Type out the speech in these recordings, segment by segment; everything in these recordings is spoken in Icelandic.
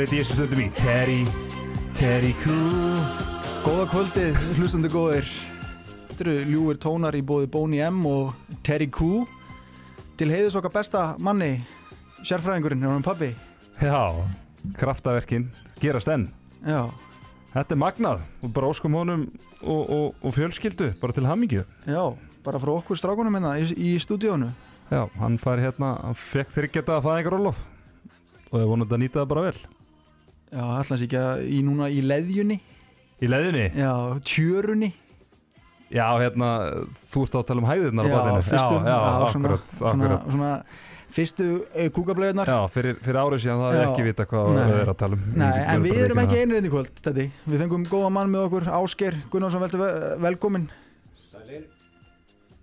breyti ég þessu stundum í. Teddy, Teddy Cool Góða kvöldið, hlustandi góðir. Þetta eru ljúir tónar í bóði Boney M og Terry Q Til heiðis okkar besta manni Sérfræðingurinn, hann pabbi? Já, kraftaverkin gerast enn. Já, Þetta er magnað og bara óskum honum og, og, og fjölskyldu bara til hammingju já, bara frá okkur strákunum hérna í, í stúdíónu. Já, hann fær hérna, hann fekk þryggjata að fæða ykkur ólof og hefur vonandi að nýta það bara vel Já, allans ekki að í núna í leðjunni. Í leiðinni? Já, tjörunni. Já, hérna, þú ert á að tala um hæðirnar á Já, batinu fyrstu, Já, já, já, svona- akkurat, svona, akkurat. svona fyrstu uh, kúkablöðunar Já, fyrir, fyrir árið síðan það er Já. ekki vita hvað Nei. við erum að tala um. Nei, en verð við erum ekki einir inn í kvöld, þetta Við fengum góða mann með okkur, Ásker Gunnarsson, velkomin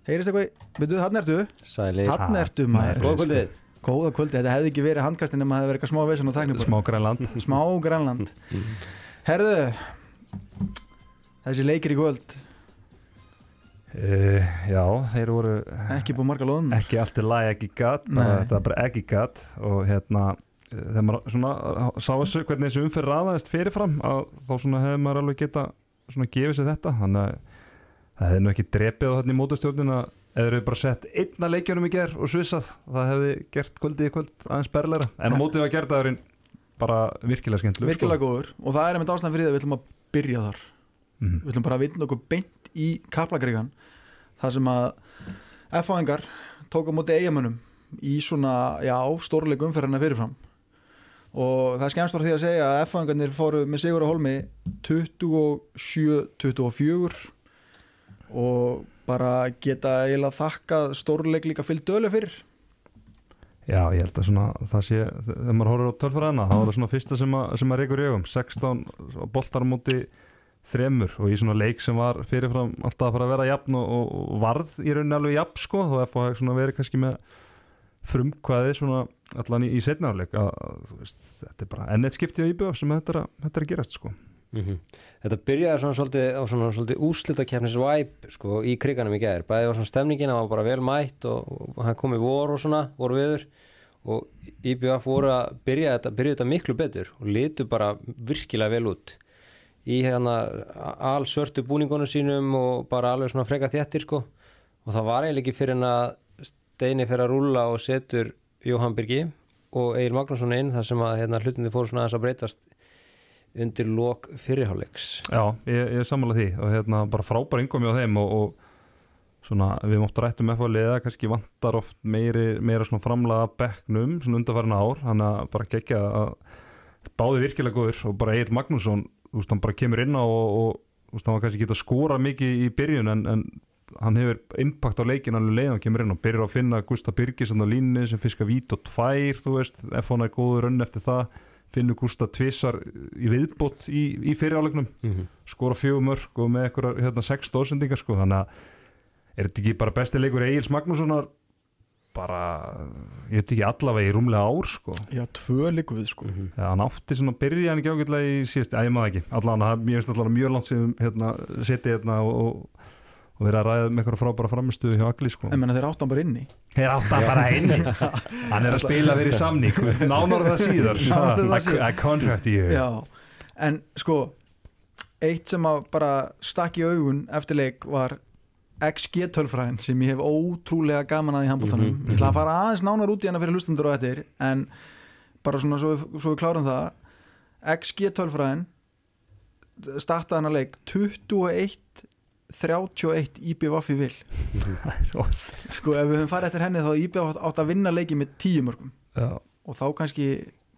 Heyrist eitthvað, veitu, hann ertu? Sælir. Hann Ha, ertu maður. Góða kvöldið Góða kvöldi, þetta hefði ekki verið handkastin nema það hefði verið eitthvað smá vesen og það. tæknibúr Smá grænland. Smá grænland. Herðu Þessi leikir í kvöld? Uh, Já, þeir voru Ekki búið marga loðum ekki allt er lag, ekki gat bara, Nei. þetta var bara ekki gat. Og hérna eh, þegar maður svona sá þessu hvernig þessu umferð raðaðist fyrirfram að þá svona hefði maður alveg geta svona gefið sér þetta. Þannig að það hefði nú ekki drepið á þarna í mótustjórnin að eða eru bara sett einna leikjunum í ger og svissað það hefði gert kvöldið í kvöld aðeins berleira en á mótið var gerðaðurinn bara virkilega skemmtileg Virkilega góður. Og það er einmitt ástæðan fyrir það við ætlum að byrja þar. Mm. Við ætlum bara að vinna okkur beint í kaplagreikan Það sem að F-fáingar tók á móti eigamönnum Í svona, já, stórleik umferðina fyrirfram. Og það er skemmst frá því að segja að F-fáingarnir fóru með Sigur og Holmi 27-24 Og bara geta eiginlega þakkað stórleik líka fyllt dölu fyrir. Já, ég held að svona það sé, þegar maður horfir á tölfræðina þá er það svona fyrsta sem, að, sem að reykur í augum 16 boltar á móti þremur og í svona leik sem var fyrirfram alltaf að fara að vera jafn og, og varð í rauninni alveg jafn sko þá er það svona verið kannski með frumkvæði svona allan í, í setnafleik að, þú veist, þetta er bara enn eitt skipti á íbjöf sem þetta er, að, þetta er að gerast sko Þetta byrjaði svona svolítið svona svolítið úslitakefnis væp sko í kriganum í gæðir Bæði var svona stemningin, það var bara vel mætt og, hann kom í vor og svona, voru viður og IBF voru að byrja þetta, byrja þetta miklu betur og litu bara virkilega vel út. Í hérna all svörtu búningunum sínum og bara alveg svona freka þéttir sko. Og það var eiginlega ekki fyrir en að Steini fyrir að rúlla og setur Jóhann Birgi og Egil Magnússon inn þar sem að hérna, hlutinni fóru svona aðeins að breytast undir lok fyrirháleiks Já, ég, ég sammála því. Og hérna bara frábær ingómi á þeim og, og svona við móttum rættum FH liða kannski vantar oft meiri, meira svona framlaga bekknum svona undarfærin ár. Þannig að bara gegja að báði virkilega góður og bara Egil Magnússon þú veist hann bara kemur inn á og, og þú veist hann var kannski geta skora mikið í byrjun en, en hann hefur impact á leikin alveg leið hann kemur inn og byrjar að finna Gustaf Birgisson á línni sem fiskar vít og tvær þú veist FH er góður önn eftir það finnur Gustaf tvissar í viðbót í, í fyrirálegnum mm -hmm. skora fjögur mörg og með eitthvað hérna, sex dósendingar sko. Þannig að er þetta ekki bara besti leikur Egil's Magnússonar? Bara, ég veit ekki allavega í rúmlega ár sko. Já, tvö líku við sko. Já, hann átti svona, byrja hann ekki ágætlega í síðast, að ég maður ekki, allavega, það- mér finnst allavega mjög langt síðan hérna, setið hérna og, og, og verið að ræða með eitthvað frábæra framistuðu hjá Agli sko. En menna þeir áttan bara inni. Þeir átti að bara inni. Hann er að spila þeir í samning. Nánar það síðar. I- contract you. Já, en sko eitt sem að bara stakk í augun eftir leik var XG tölfræðin sem ég hef ótrúlega gaman að í handbóltanum Mhm, ég ætla að fara aðeins nánar út í hana fyrir hlustundur og eftir en bara svona svo, við- svo við klárum það. XG tölfræðin startaði hana leik 21 31 IBVF í vil. Sko ef við höfum farið eftir henni þá IBVF átt að vinna leiki með 10 mörgum. Já. Og þá kannski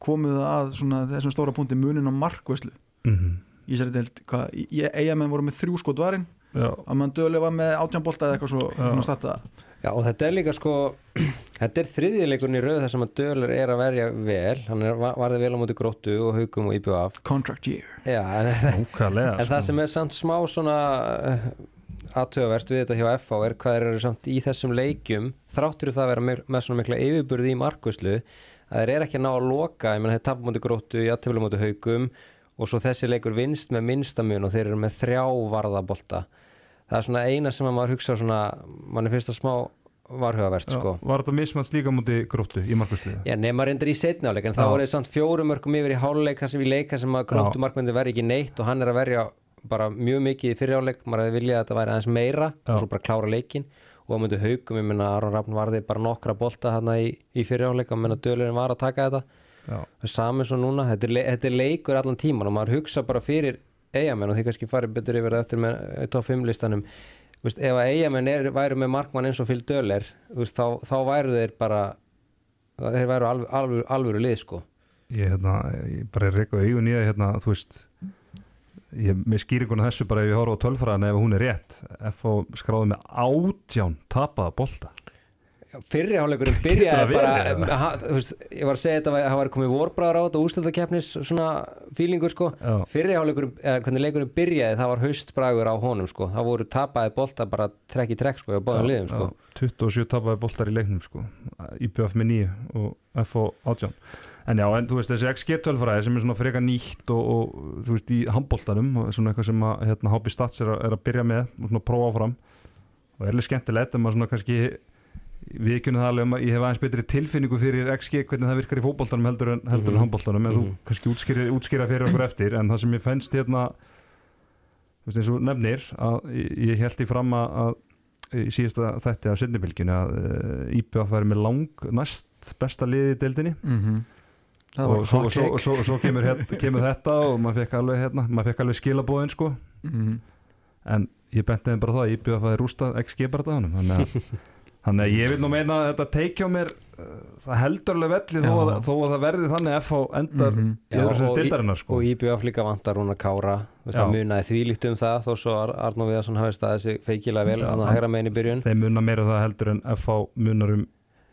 komuð að svona þessum stóra punkti munin á markvæslu Mhm. í þessari deild, hvað, eigamenn voru með þrjú skot varinn, Já, að mann döguleg var með átjánbolta eða eitthvað svo, þannig að starta það Já og þetta er líka sko þetta er þriðjileikurinn í rauð þar sem að Döler er að verja vel, hann er, var- varði vel á móti gróttu og haugum og IBF contract year. Já, en, ókvæðlega en það sem er samt smá svona aðtöðavert við þetta hjá FH er hvað eru samt í þessum leikjum þráttur það að vera með, með svona mikla yfirburði í markvöslu að þeir eru ekki að ná að loka. Ég menn þeir tapum móti gróttu, játtöflu móti haugum og svo þessi leikur vinst með minnstamun og þeir eru með þrjá varðabolta það er svona eina sem að maður hugsa svona, mann er fyrst að smá varhugavert sko Var þetta mismans líka múti gróttu í markværsliðu? Já, nema reyndar í setni áleik en Já. það voru samt fjórum örkum yfir í háluleik þar sem við leika sem að gróttu markmyndi verði ekki neitt og hann er að verja bara mjög mikið í fyrir áleik maður hefði viljað að þetta væri aðeins meira Já. og svo bara klára leikin og það myndi haugum, ég minna Aron Rafn varði bara nokkra bolta hann í, í fyrir áleik og minna dölurinn var að taka þetta það saman svo núna, þetta er, le- þetta er leikur allan tíman og maður hugsa bara fyrir eigamenn og því kannski farið betur yfir það eftir með eh, top 5 listanum. Vist, ef að eigamenn er, væru með markmann eins og Döller veist, þá, þá væru þeir bara þeir væru alveg, alveg, alvöru lið sko. Ég, hérna, ég bara reyka augun í það hérna, þú veist ég, með skýringuna þessu bara ef ég horfa á tölfræðan ef hún er rétt. F.O. skráði með átján tapaða bolta fyrri hálfleikurinn Getur byrjaði bara ha, þú veist, ég var að segja þetta að það var komið vorbræður á þetta úrslutakefnis svona fílingur sko. Já. fyrri hálfleikurinn, eða hvernig leikurinn byrjaði það var haustbræður á honum sko. Það voru tapaði bolta bara trekk í trekk sko liðum sko. Já, 27 tapaði boltar í leiknum sko. IBF með 9 og FO 18 en já, en þú veist þessi XG tölfræði sem er svona freka nýtt og, og þú veist í handboltanum svona eitthvað sem að hérna, HB Stats er, er að byrja með og svona prófa áfram. Og er alveg skemmtilegt en maður svona kannski við ekki það alveg um að ég hef aðeins betri tilfinningu fyrir XG hvernig það virkar í fótboltanum heldur en, heldur en Mhm. handboltanum en Mhm. þú kannski útskýra, útskýra fyrir okkur eftir en það sem ég fennst hérna eins og nefnir að ég, held í fram að, að í síðasta þætti af sinnibilginu að uh, IPF væri með lang næst besta liði í deildinni Mhm. það var og svo, svo, svo, svo kemur, hér, kemur þetta og maður fekk alveg, hérna, alveg skilabóðin sko Mhm. en ég benti þeim bara það að IPF væri rústað XG bara það honum þannig að, þannig að ég vil nú meina að þetta teikja á mér uh, það heldur alveg velli þó að, Já. þó að það verði þannig að FH endar í öðru sem og, deildarinnar sko. og IBF líka vantar hún að kára Já. það munaði þvílíkt um það þó svo Ar Arnó Viðarsson hafi staðið sig feikilega vel Já, að hægra megin í byrjun. Þeim munar meira það heldur en FH munar um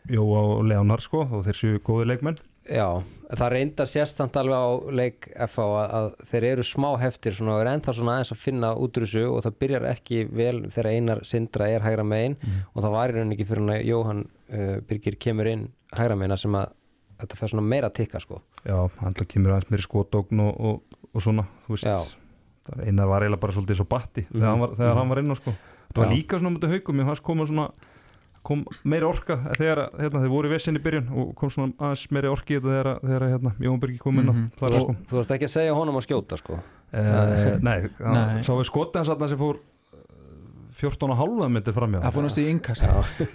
Jóa og Leonar sko og þeir séu góði leikmenn Já, það reyndar sérstamt alveg á leik FH að, að þeir eru smá heftir svona, og er ennþá svona aðeins að finna út úr þessu og það byrjar ekki vel þegar einar sindra er hægra megin og það var í rauninni ekki fyrir hann að Jóhann uh, Birgir kemur inn hægra megina sem að þetta fer svona meira að tikka sko Já, hann kemur aðeins meiri skotogn og, og, og svona, þú veist einar var eiginlega bara svolítið svo batti Mhm. þegar, hann var, þegar Mhm. hann var inn á sko það var Já. líka svona mútið haugum, ég fannst koma svona kom meiri orka þegar hérna, þeir voru í vesinn í byrjun og kom svona aðeins meiri orki í þetta þegar, þegar hérna, Jón Birgi kom inn á Mhm. það og sko. þú ert ekki að segja honum að skjóta sko uh, Nei, Nei. svo við skotið hans þarna sem fór eh, 14 og halva myndir framjá það fór næstu í innkast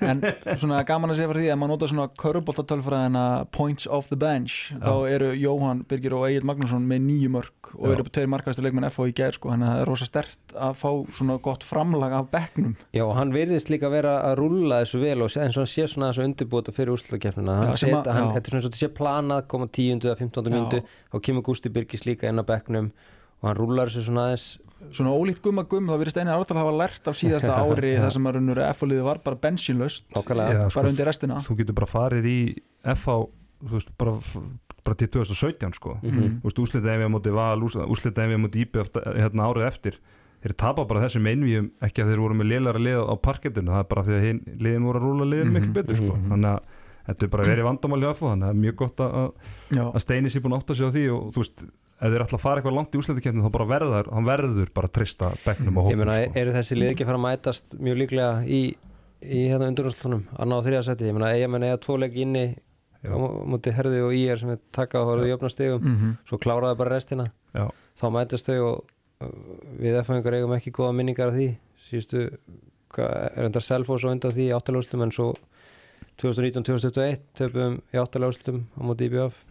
en svona gaman að segja fyrir því að maður nota svona köruboltatölfræðina points off the bench þá eru Jóhann Birgir og Egil Magnússon með nýju mörg og Já. eru tveir markaðstu leikmenn FH í gær sko, þannig að það er rosa stert að fá svona gott framlag af bekknum Já, og hann virðist líka vera að rúlla þessu vel og eins og hann sé svona þessu undirbúta fyrir hann Já, að- hann, já. þetta er svona svo sé planað koma 10. eða 15. Já. myndu þá kemur Gústi Birgis líka inn á bekknum og hann rúlar þessu svona aðeins svona ólíkt gumma gumm þá virðist eini ártal hafa lært af síðasta ári þar sem að raunur FH-liði var bara bensínlaust bara undir restina. þú getur bara farið í veist, bara, bara til 2017 sko. Mhm. Þú veist, úslita ef ég múti val, úslita ef ég múti íbjöf hérna árið eftir þeir tapa bara þessum einvíum ekki að þeir voru með lélara lið á parkettinu það er bara því að hin, liðin voru að rúla liðin Mhm, miklu betur sko. mhm. þannig að þetta er bara verið vandamál í AFO þannig að það er mjög gott að, að Steini sé búin að átta sig á því og þú veist ef þeir ætla að fara eitthvað langt í úslitakefni þá bara verður hann verður bara að trista bekknum og ég hópum meina, sko. eru þessi lið ekki að fara að mætast mjög líklega í, í hérna undurústlunum annað á þriða seti, ég meina, eiga menn eiga tvo leik inni á móti herði og ír sem er taka og horfðu í jöfnastegum Mhm. svo kláraði bara restina. Já. þá mætast þau og uh, við efengar eigum ekki góða minningar af því. Síðustu, hvað, er enda Selfoss og undan því í áttalagslum en svo 2019-2021 töpum í áttalagslum á móti IBF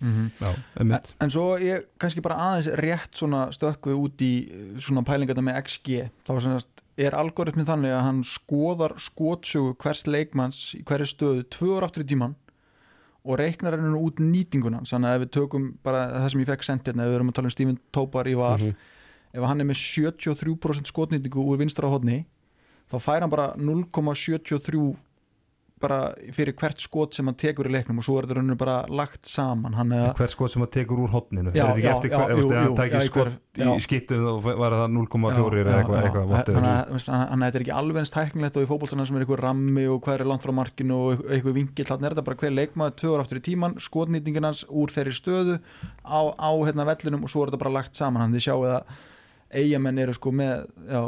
Mhm. Já, En, en svo ég kannski bara aðeins rétt svona stökkvi út í eh, svona pælingarna með XG þá sem sagt, er algoritmin þannig að hann skoðar skotsugu hvers leikmanns í hverju stöðu tvö ára aftur í tíman og reiknar henni út nýtingunan þannig að ef við tökum bara það sem ég fekk sendið hérna, ef við erum að tala um Steven Topar í var Mhm. ef hann er með 73% skotnýtingu úr vinstra hodni þá fær hann bara 0,73 bara fyrir hvert skot sem hann tekur í leiknum og svo er þetta rauninu bara lagt saman. Hann er að hver skot sem að tekur úr hotninu Já, er þetta ekki já, eftir já, jú, jú, hann tækir skot í skittu og var það 0,4 eða eitthvað já, eitthvað er ekki alveg eins tæknilegt og í fótboltana sem er eitthvað rammi og hvað er langt frá markinu og eitthvað vingill þannig er þetta bara hver leikmaður tvö ára aftur í tíman skotnýtingin hans úr þeirri stöðu á, á hérna vellinum og svo er þetta bara lagt saman. Hann þið sjáu að eigamenn eru sko með já,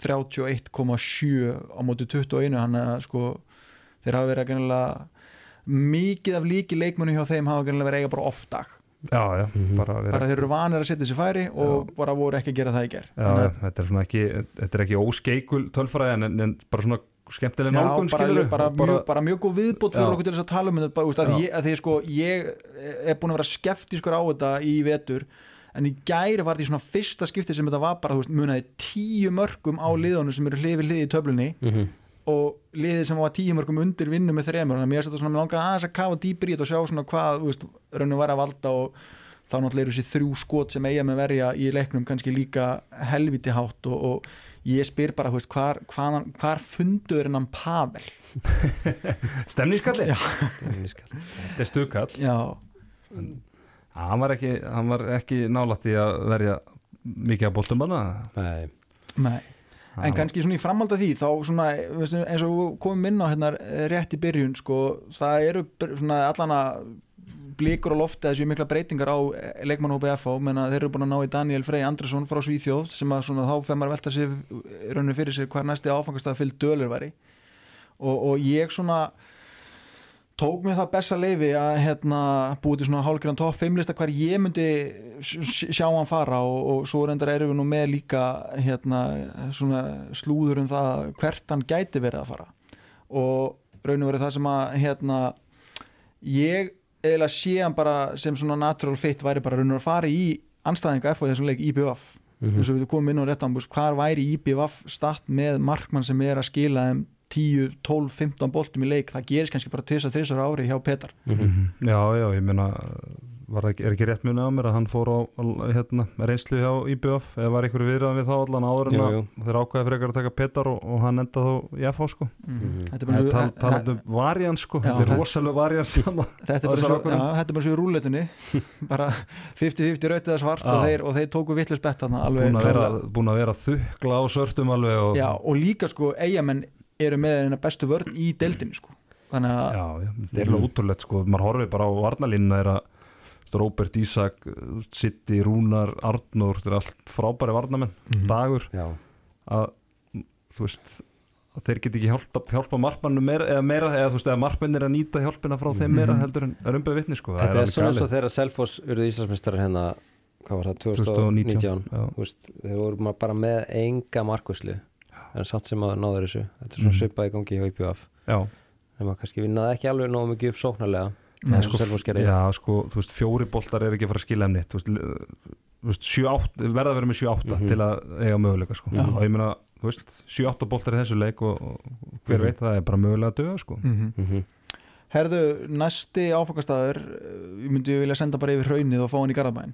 31,7 á móti 21 hann að sko þeir hafa verið að gennilega mikið af líki leikmunni hjá þeim hafa gennilega verið að eiga bara off dag já, já, Mhm. bara vera bara þeir eru vanir að setja sér færi og bara voru ekki að gera það í ger Já, já, þetta er svona ekki, þetta er ekki óskeikul tölfræði en, en, en bara svona skemmtileg nálgun bara, bara, mjög, bara mjög góð viðbót fyrir Já. okkur til þess að tala um þetta bara, Já. því sko ég er búin að vera skeptískur á þetta í vetur en í gæri var þetta í svona fyrsta skipti sem þetta var bara, þú veist, munaði tíu mörgum á liðunum sem eru hlið við hlið í töflunni Mhm. Og liðið sem var tíu mörgum undir vinnu með þremur, þannig að mér mér langaði aðeins að kafa þetta og sjá svona hvað, þú veist, raunum var að valda og þá náttúrulega eru þessi þrjú skot sem eiga með verja í leiknum kannski líka helviti hátt og, og ég spyr bara, þú veist, hvar, hvar, hvar funduður hennan Pavel? Stemningskalli, Já. þetta er stuðkall. Já, hann var ekki, hann var ekki nálætt í að verja mikið af boltum hana Nei, nei En kannski svona í framhald af því þá svona eins og komum inn á hérna rétt í byrjun sko, það eru svona allana blikur á lofti þessu mikla breytingar á leikmannhópi FH menna þeir eru búin að ná í Daniel Frey Andresson frá Svíþjóð sem að svona þá að velta sér rauninu fyrir sér hver næsti áfangastað fyllt dölur væri. Og, og ég svona tók mér það besta leifi að hérna, búið til svona hálfgerðan topp 5 lista hver ég myndi sjá hann fara og, og svo reyndar erum við nú með líka hérna, svona slúður um það hvert hann gæti verið að fara og raun og verið það sem að hérna, ég eiginlega sé hann bara sem svona natural fit væri bara raun og að fara í anstæðinga F og þessum leik IBF Mhm. eins og við komum inn á réttan hvar væri IBF statt með markmann sem er að skila þeim 10, 12, 15 boltum í leik það gerist kannski bara 2-3 ári hjá Petar Mhm. Já, já, ég meina ekki, er ekki rétt muni á mér að hann fór á hérna, reynslu hjá IBF eða var einhverju viðraðan við þá allan áður að jú. þeir ákvæði frekar að taka Petar og, og hann enda þó í FH sko Mhm. þetta er bara Það svo- tal, talandi um varians sko, Já, þetta er rosalega varians þarna. þetta er bara svo, já, er í rúletunni bara 50-50 raut eða svart og Já. þeir, og þeir tóku vittlust bett þarna alveg búin að vera, að þukla á sörtum alveg og, já, og líka sko eigamenn eru með eina bestu vörn í deildinni sko þannig að já, já, þetta er alveg útrúlegt sko, maður horfið bara á varnalínuna er að Robert Ísak, City, Rúnar Arnór, þetta er allt frábæri varnamenn Mhm. dagur Já, að þú veist að þeir get ekki hjálpa, hjálpa markmannu meira eða meira, eða þú veist, eða markmann er að nýta hjálpina frá þeim Mhm. meira heldur en er umbið vitni sko, þetta er alveg svona galið. svo þegar Selfoss urðu Íslandsmeistarar hérna hvað var það, 2019 2019 já. Þú veist, þeir voru bara með enga markvæslu en samt sem að náður þessu þetta er svona Mhm. svipað í gangi hjá IPF já, en maður kannski vinnaði ekki alveg nógu mikið upp sóknarlega gerði já, sko, þú veist, fjóri boltar er ekki að fara að skila henni þú veist, l- þú veist 7-8, verða að vera með 7-8 Mhm. til að eiga möguleika sko, Já. og ég meina þú veist, 7-8 boltar í þessu leik og, og hver Mhm. veit það er bara mögulega að döga sko mm Mhm. herðu, næsti áfangastæður ég myndi vilja senda bara yfir hraunið og fá hann í Garðabæn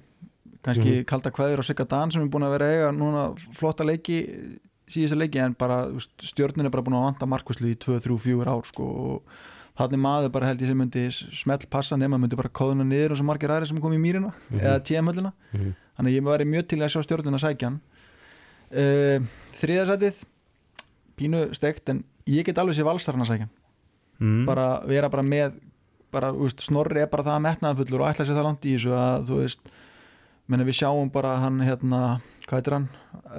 kannski Mhm. kalda kveður og sigga Dan sem er búin að vera eiga núna flotta leiki síðustu leiki en bara stjörnin er bara búin að vanta markvæslu í 2, 3, 4 ár sko og þannig maður bara held ég sem myndi smell passa nema myndi bara kóðuna niður og svo margir aðri sem kom í mýrina Mhm. eða TM-höllina Mhm. þannig að ég væri mjög til að sjá stjórnuna sækja hann uh, þriðasætið pínu steikt en ég get alveg sé valstarna sækja mm. bara vera bara með bara, veist, snorri er bara það metnaðanfullur og ætla sér það langt í þessu að þú veist menna við sjáum bara hann hérna, hvað heitir hann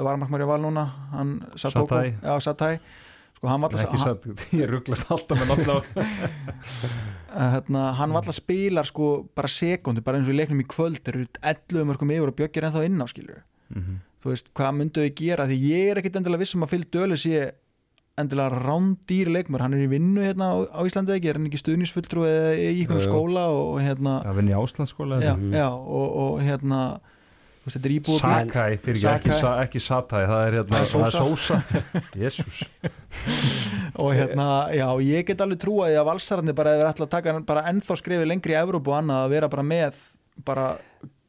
varmarkmæri val núna hann Satai. já Satai. Sko hann var ekki alltaf satt, ég rugglast alltaf með náttúrulega hérna, hann var alltaf spilar sko bara sekundu, bara eins og í leiknum í kvöld eru 11 mörgum yfir og bjöggir ennþá inn á skilur Mhm. þú veist, hvað myndu þau gera? Því ég er ekkit endilega vissum að Phil Döli sé endilega rándýr leikmur hann er í vinnu hérna á, á Íslandi ekki? Er hann ekki stuðnisfulltrú eða í einhvern skóla og hérna að vinna í Áslandsskóla já, já, og, og hérna þú veist, þetta er íbúið Sakai, fyrir ekki, ekki, ekki Satai það er hérna, Það er. Sósa. Jésús og hérna, já, ég get alveg því að valsararnir bara hefur ætlað að taka hann bara ennþá skrifið lengri í Evrópu og annað að vera bara með bara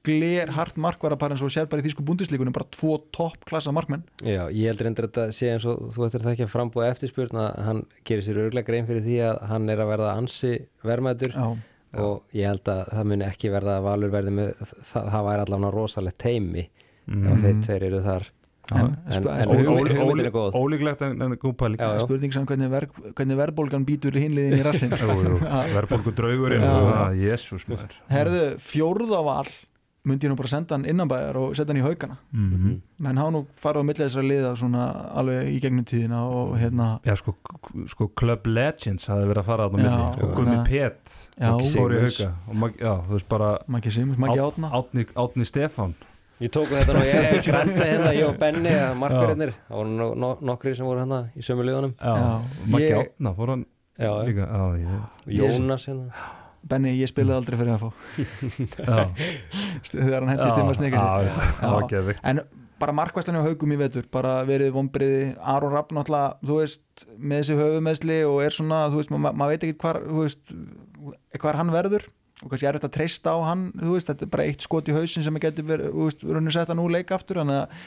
gler hart markvara bara eins og sér bara í þýsku búndisleikunum bara tvo topp klassa markmenn. Já, ég heldur endur að þetta sé eins og þú ættir það ekki að frambúa eftirspurn að hann gerir sér örglega grein fyrir því að hann er að verða ansi verðmætur. Já, og ég held að það muni ekki verða að valur verði með, það, það væri allavega rosalegt teimi Mm. ef þeir tveir eru þar en, En- en, en- hugmyndin er góð. Ólíklegt en, Já, já. spurning sem hvernig, ver, hvernig verðbólgan býtur hinliðin í rassin verðbólgu draugurinn Já. Jésús herðu, fjórða val myndi ég nú bara senda hann innanbæjar og setja hann í haugana Mhm. menn hafa nú farið á milli þessara liða svona alveg í gegnum tíðina og hérna Já, sko, sko Club Legends hafði verið að fara þarna á Já, milli og og Gummi na- Pett Já. og fór í hauka og mag, já, þú veist bara Maggi Simus, Maggi Á- Átna Átni, Átni Stefán. Ég tóku þetta nú, ég hef grænta hérna, ég og Benni, markverðinir, það voru no, no, nokkri sem voru hérna í sömu liðunum. Já, Já, Maggi ég- Átna fór hann líka. Já, ég, Jónas hérna. Benni, ég spilaði aldrei fyrir að fá þegar hann hendist inn að var geðvikt en bara markvæslan á haugum í vetur bara verið vonbriði, Aron Rapp náttúrulega, þú veist, með þessi höfumeðsli og er svona, þú veist, ma maður veit ekki hvar þú veist, hvar hann verður og kannski er þetta að treysta á hann veist, þetta er bara eitt skot í hausin sem getur verið, þú veist, rauninu sett hann úr leik aftur þannig að,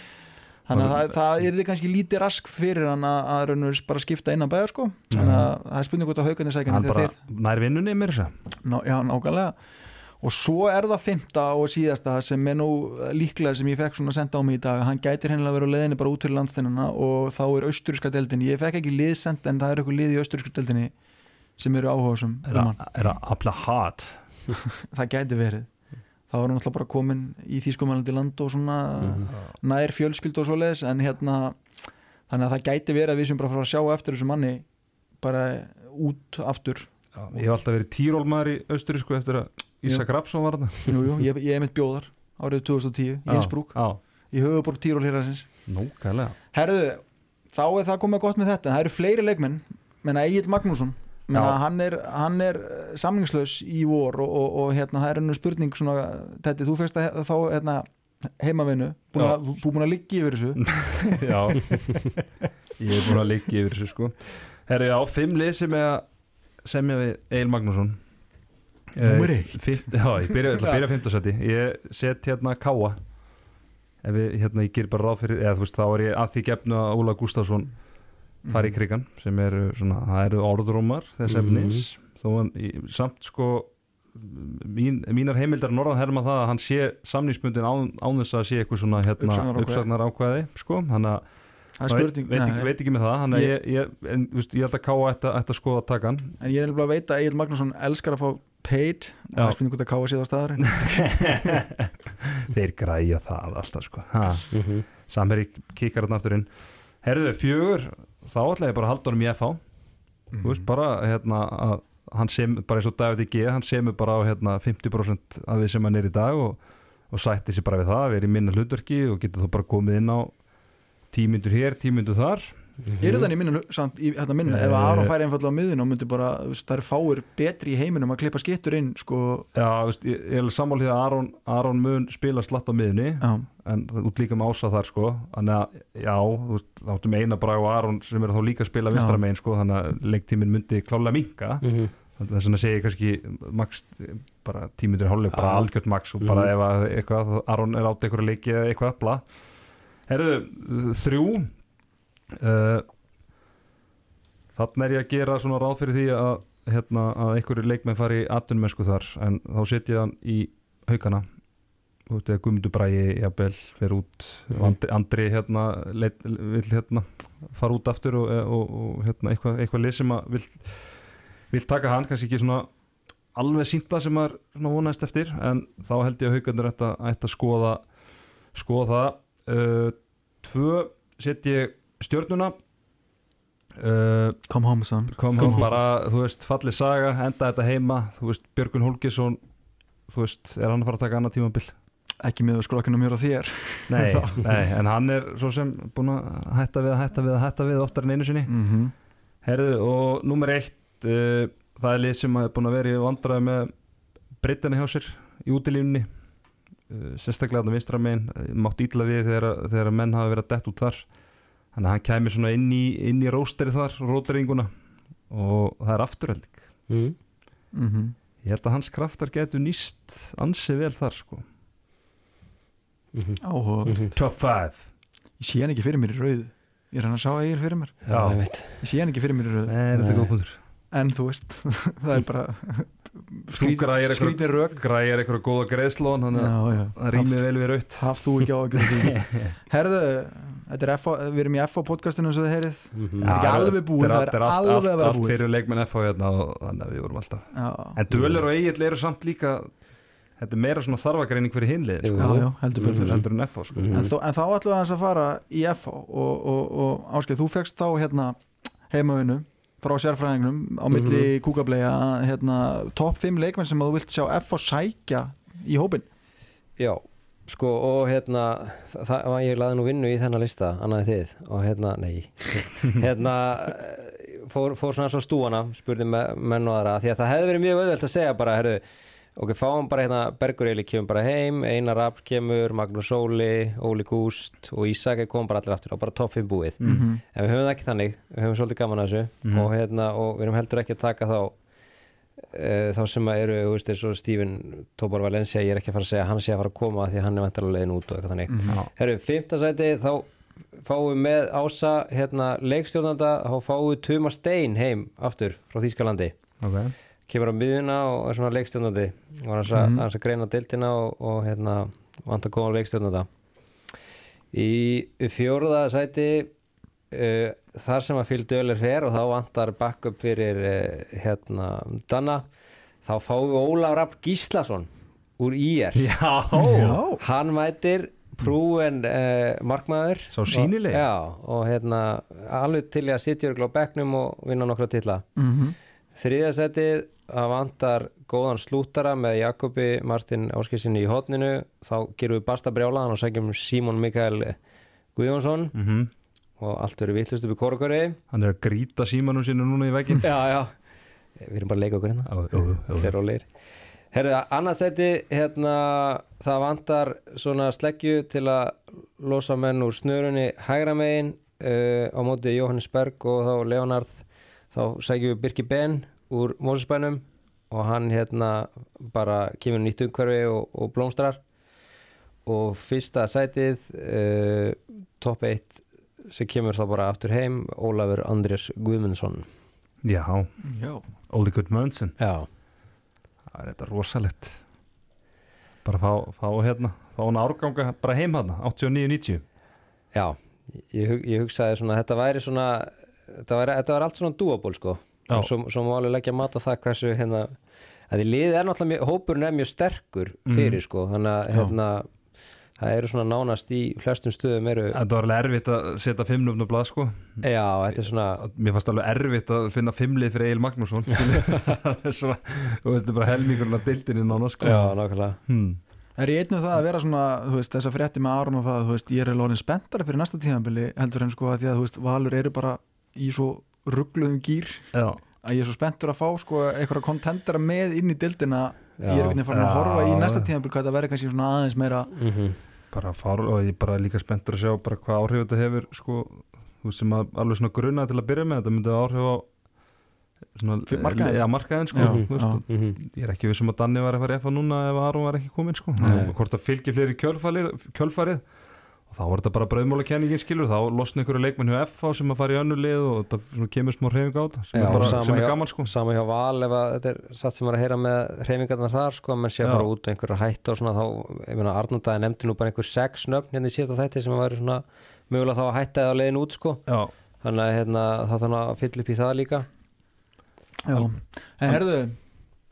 þannig að það, er þið kannski lítið rask fyrir hann að, rauninu bara skipta innan bæjar sko. Þannig að það er spurning hvort að haugarnir sækja Hann bara nær vinnunni mér þess að já, nákvæmlega. Og svo er það fymta og síðasta sem er nú líklega sem ég fekk svona senda á mig í dag. Hann gætir hennilega að vera á leiðinni bara út fyrir landsteinuna og þá er austuríska deildinni ég fekk ekki liðsend en það er eitthvað lið í austuríska deildinni sem eru áhugasum Er um er það hat. Það gæti verið þá er hann alltaf bara komin í þýskumælandi land og svona Mhm. nær fjölskyld og svoleiðis en hérna þannig að það gæti verið að við sem bara fara að sjá eftir þessu manni bara út aftur. Ég hef alltaf verið tírólmaður í Austurísku eftir að Ísak Rapsson var þarna. Jú, jú, ég, ég er mitt bjóðar árið 2010 í Innsbruck Já, í höfuborg Tírol hér nókælega Herðu, þá er það komið gott með þetta. Það eru fleiri leikmenn, menna Egil Magnússon Já. Hann, er, hann er eh, samningslaus í vor og, og, og hérna, það er ennur spurning svona, þetta, þú fyrst að fá hérna, að, þú þú búin að liggja yfir þessu. Já. Ég er búin að liggja yfir þessu sko. Herri, já, fimm lið sem er að semja við Egil Magnússon. Númer Eh, eitt. fimm- Já, ég byrja, ég að byrja fimmtasæti Ég set hérna Káa Ef við, hérna, ég ger bara ráð fyrir eða þú veist, þá er ég að því gefnu að Óla Gustafsson fari í krigan sem eru svona, það eru orðrómar þess Mhm. efnis. Hann, í- samt sko mín, mínar heimildar norðan herma það að hann sé samningsbundin án, án þess að sé eitthvað svona hérna, uppsagnar ákvæði sko, hann að það Veit, veit, ekki, veit ekki með það. Þannig að Ég- ég, en, veist, ég held að Káa ætti, að skoða takan. En ég er nefnilega að veita að Egil Magnússon elskar að fá paid. Það Já. er spurning hvort að káa séð á staðar þeir græja það alltaf sko. ha, Mhm. samherri kíkar hann aftur inn. Herruðu fjögur þá ætla ég bara að halda honum í FH Mhm. þú veist bara hérna að hann sem, bara eins og David G hann semur bara á hérna 50% af því sem hann er í dag og, og sætti sér bara við það, verið í minna hlutverki og getur þú bara komið inn á tímyndur hér, tímyndur þar er það í minna, samt, í, hérna minna ef Eh. Aron færi einfallega á miðun og myndi bara, það er fáir betri í heiminum að klippa skittur inn sko, Já, veist, ég, ég er sammálið að Aron, Aron mun spila slatt á miðunni já, en út líka með ása þar sko þannig að já, þá áttum eina Braga og Aron sem er þá líka að spila Já. vinstra megin sko, þannig að leiktíminn myndi klálega minka Mhm. þess vegna segi ég kannski max bara tímyndur hálfleik, bara Já. algjört max og bara Mhm. ef að eitthvað, Aron er átt eitthvað leiki eða eitthvað, bla Herðu, þrjú uh, þannig er ég að gera svona ráð fyrir því að hérna, að einhverju leikmenn fari í atvinnmennsku þar en þá setja hann í haukana. Þú veist, Bræi jafnvel, fer út. Og Andri, hérna, leit, vill hérna fara út aftur og, og, og hérna, eitthvað, eitthvað lið sem að vill, vill taka hann, kannski ekki svona alveg sínt það sem maður svona vonaðist eftir en þá held ég að að- ætti að skoða skoða það. Uh, tvö set ég stjörnuna. Uh, come home son. Kom hún bara, þú veist, fallið saga enda þetta heima, þú veist, Björgun Holgesson þú veist, er hann að fara að taka annað tímabil? ekki með skrokkinu mér og þér. Nei, nei, en hann er svo sem búin að hætta við að hætta við að hætta við oftar en einu sinni. Mm -hmm. Herðu, og nummer eitt uh, það er lið sem er búin að vera í vandræði með breytina hjá sér í útilífni uh, sérstaklega þarna vinstra megin uh, mátt ítla við þegar, þegar menn hafa verið að dett út þar þannig að hann kæmi svona inn í, inn í rósteri þar, róteringuna og það er afturhelding Mhm. Mm ég held að hans kraftar getur nýst ansi vel þar sko. Mhm. áhuga Mhm. Top 5 ég sé hann ekki fyrir mér í rauð ég er hann að sá Egil fyrir mér? Já, ég ég sé hann ekki fyrir mér í rauð Nei, þetta er Nei. góð punktur. En þú veist, það er bara skrítin rök. græðir eitthvað góða greiðslón þannig að það rýmið vel við raut haf þú ekki á að gera því? Herðu, er FO, við erum í FO podcastinu eins og þið heyrið Mhm. Já. ekki alveg búið, það er allt, alveg að allt, vera allt búið. fyrir leikmenn FH hérna og þannig að við vorum alltaf já, en Döler og Egil eru samt líka þetta er meira svona þarfagreining fyrir hinlið sko, já, já, heldur Mhm. betur heldur en FH sko. Mhm. en, þó, en þá ætlum við aðeins að fara í FH og, og, og Áskeið, þú fegst þá hérna heimavinu frá sérfræðingnum á milli mm kúkablega hérna, topp 5 leikmenn sem að þú vilt sjá FH sækja í hópin Já, sko og hérna það, ég laði nú vinnu í þennan lista annaði þið og hérna, nei hérna fór, fór svona svo stúana spurði me, menn og aðra því að það hefði verið mjög auðvelt að segja bara herru, ok, fáum bara hérna Bergur Eili kemur bara heim, Einar Rapp kemur Magnús Óli, Óli Gúst og Ísak er komum bara allir aftur og bara topp 5 búið mm -hmm. en við höfum það ekki þannig, við höfum svolítið gaman að þessu Mhm. og, hérna, og við erum heldur ekki að taka þá þá sem að eru, þú veist, eins og Steven Tóbar Valencia, ég er ekki að fara að segja hann sé að fara að koma því að hann er vantarlega leiðin út og eitthvað þannig. Já. Herru, fimmta sæti, þá fáum við með ása hérna, leikstjórnanda, þá fáum við Tuma Stein heim aftur frá Þýskalandi. Ok, kemur á miðuna og er svona leikstjórnandi. Og hann er Mhm. að greina deildina og, og hérna, vantar góðan leikstjórnanda. Í fjóruða sæti uh, þar sem að fylgdu öllur fer og þá vantar backup fyrir uh, hérna Danna þá fáum við Ólaf Rapp Gíslason úr IR já, já, hann mætir prúen uh, markmaður. Sá sýnilegi. og, já, og hérna alveg til að sitja örgla á bekknum og vinna nokkra titla. Mm þriðasettið að vantar góðan slútara með Jakobi Martin Áskilsinni í hotninu þá gerum við basta brjálaðan og sækjum Símon Mikael Guðjónsson. Mm og allt verður vittlust upp í korukori hann er að grýta símanum sínu núna í veginn já, já, við erum bara að leika okkur hérna. Þeir rólegir Herðu, annarsæti, hérna, það vantar svona sleggju til að losa menn úr snurunni hægra megin uh, á móti Jóhannes Berg og þá Leonard. Þá sækjum við Birki Ben úr Mósusbænum og hann hérna bara kemur nýtt umhverfi og, og blómstrar. Og fyrsta sætið uh, top 1 sem kemur þá bara aftur heim Ólafur Andrés Guðmundsson. Já, já. Oldie Good Munson Já, það er þetta rosalegt. Bara fá, fá hérna fá hann árganga bara heim hann 89-90 Já, ég, hug- ég hugsaði svona þetta væri svona þetta væri, þetta væri allt svona dúaból sko. Svo má alveg leggja mat á það hversu hérna, að því liðið er náttúrulega hópurinn er mjög sterkur fyrir sko. Þannig að Já. Það eru svona nánast í flestum stöðum eru, þetta var alveg erfitt að setja fimmnöfn á blað sko. Já, þetta er svona mér fannst alveg erfitt að finna fimmlið fyrir Egil Magnússon það er svona, þú veist, þetta er bara helmingurinn að dildinni nána sko. Já, nákvæmlega. Hmm. Er ég einn um það að vera svona, þú veist, þessa frétti með Aron og það, þú veist, ég er alveg orðin spenntari fyrir næsta tíðanbili heldur en sko að því að, þú veist, Valur eru bara í svo ruggluðum gýr já, að ég er svo spenntur að fá sko ég er veginn farin að horfa í næsta tíðanbili hvað það verður kannski svona aðeins meira mm bara fár og ég er bara líka spenntur að sjá bara hvað áhrif þetta hefur sko, sem að alveg svona grunna til að byrja með, þetta myndi hafa áhrif á markaðin sko, Já, þú veist, já. -hmm. ég er ekki vissum að Danni var að fara í FA núna ef Aron var ekki komin sko. Hvort það fylgir fleiri kjölfarið, þá var þetta bara brauðmálakenningin skilur þá losna ykkur leikmenn hjá FA sem að fara í önnu lið og þetta svona kemur smá hreyfing á þetta sem Já, er, bara, sama sem er hjá- gaman sko. sama hjá Val ef að þetta er satt sem var að heyra með hreyfingarnar þar sko, menn sé að Já. fara út einhverja hætt og svona þá, ég meina Arnaldaði nefndi nú bara einhver sex nöfn hérna í síðasta þætti sem að væri svona mögulega þá að hætta eða á leiðin út sko. Já, þannig að hérna, það þannig að fylla upp í það líka. Já, en herðu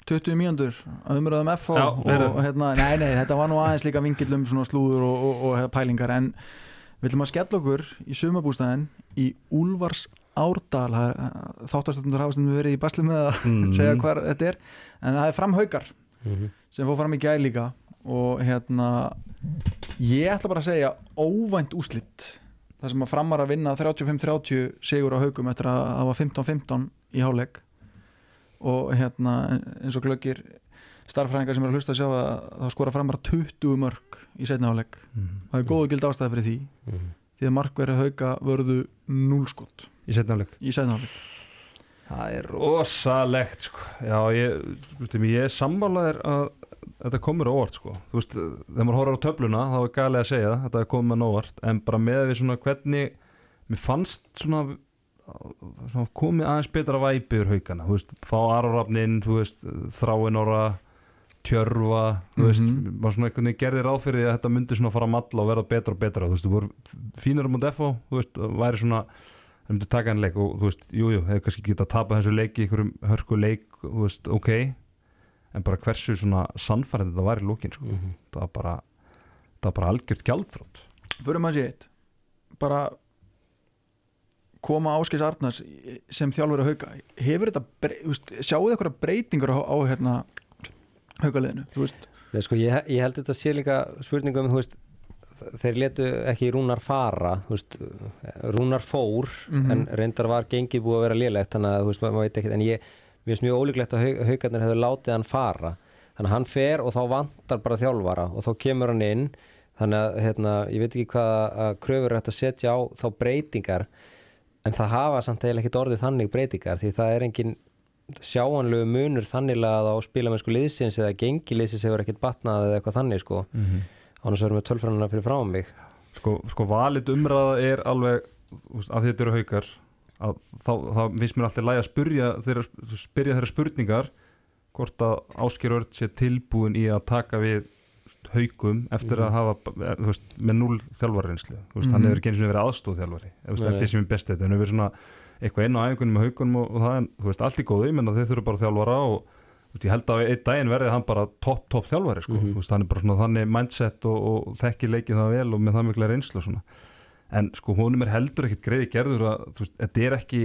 20 mínútur að umröðum F og, Já, og, hérna, nei, nei, þetta var nú aðeins líka vingill um svona slúður og, og, og, pælingar en við ætlum að skella okkur í sumabústæðin í Úlfars Árdal þáttastöndar hafa stundum verið í basli með að Mm. segja hvað þetta er en það er framhaukar mm -hmm. sem fór fram í gæð líka og hérna ég ætla bara að segja óvænt úslitt það sem að framar að vinna 35-30 sigur á haugum eftir að það var 15-15 í háleik og hérna eins og glöggir starffræðingar sem er að hlusta að sjá að það skora framar 20 mörg í setna háleik mm. það er góðu gild ástæði fyrir því því að markverði hauga vörðu núlskott í setnafleik í setna háleik það er rosalegt sko. já, ég, ég er sammálaðir að þetta komur óvart sko. þú veist, þegar maður horfður á töfluna þá er galið að segja þetta er komið með óvart en bara með við svona hvernig mér fannst svona komið aðeins betra væpi úr haugana, þú veist, fá Arorafnin þú veist, þráin ára tjörfa, þú veist Mhm. maður svona einhvern veginn gerði ráð fyrir því að þetta myndi svona fara að matla og verða betra og betra, þú veist, þú voru fínir um að defo, þú veist, væri svona það myndi taka hann leik og þú veist, jújú jú, hefur kannski getað að tapa þessu leiki einhverjum hörku leik, þú veist, ok en bara hversu svona sannfærið þetta var í lókin sko. Mhm. það var bara það var bara algjört gjaldþrótt Förum að sé eitt bara koma Áskis Arnars sem þjálfur að hauka hefur þetta, sjáu þið eitthvað breytingar á, á hérna haukaliðinu, þú veist? Nei, sko, ég, ég held þetta sé líka spurningum þú veist, þeir letu ekki Rúnar fara þú veist, Rúnar fór Mhm. en reyndar var gengið búið að vera lélegt þannig að þú veist, maður veit ekki en ég, mér finnst mjög ólíklegt að hau, haugarnir hefur látið hann fara. Þannig að hann fer og þá vantar bara þjálfara og þá kemur hann inn. Þannig að hérna, ég veit ekki hvað að kröfur að setja á þá breytingar en það hafa samt eiginlega ekkert orðið þannig breytingar því það er engin sjáanlegu munur þannig að á spilamennsku liðsins eða gengi liðsins hefur ekkert batnað eða eitthvað þannig sko mm -hmm. annars verðum við tölfræðina fyrir frá mig sko, sko valit umræða er alveg að þetta eru haukar að þá, þá finnst mér alltaf læg að spyrja þeirra, spyrja þeirra spurningar hvort að Ásker Örd sé tilbúin í að taka við haukum eftir að Mhm. hafa eh, veist, með núl þjálfarreynslu mm Mhm. hann hefur ekki eins og verið aðstóð þjálfari eftir sem er bestið, hann hefur verið svona eitthvað inn á æfingunum með haukunum og, og það er veist, allt í góðu, ég menna þeir þurfa bara þjálfara og veist, ég held að einn daginn verði hann bara topp, topp þjálfari sko. Mhm. þú veist, hann er bara svona þannig mindset og, og þekki leikið það vel og með það mikla reynslu svona en sko honum er heldur ekkit greiði gerður að þetta er ekki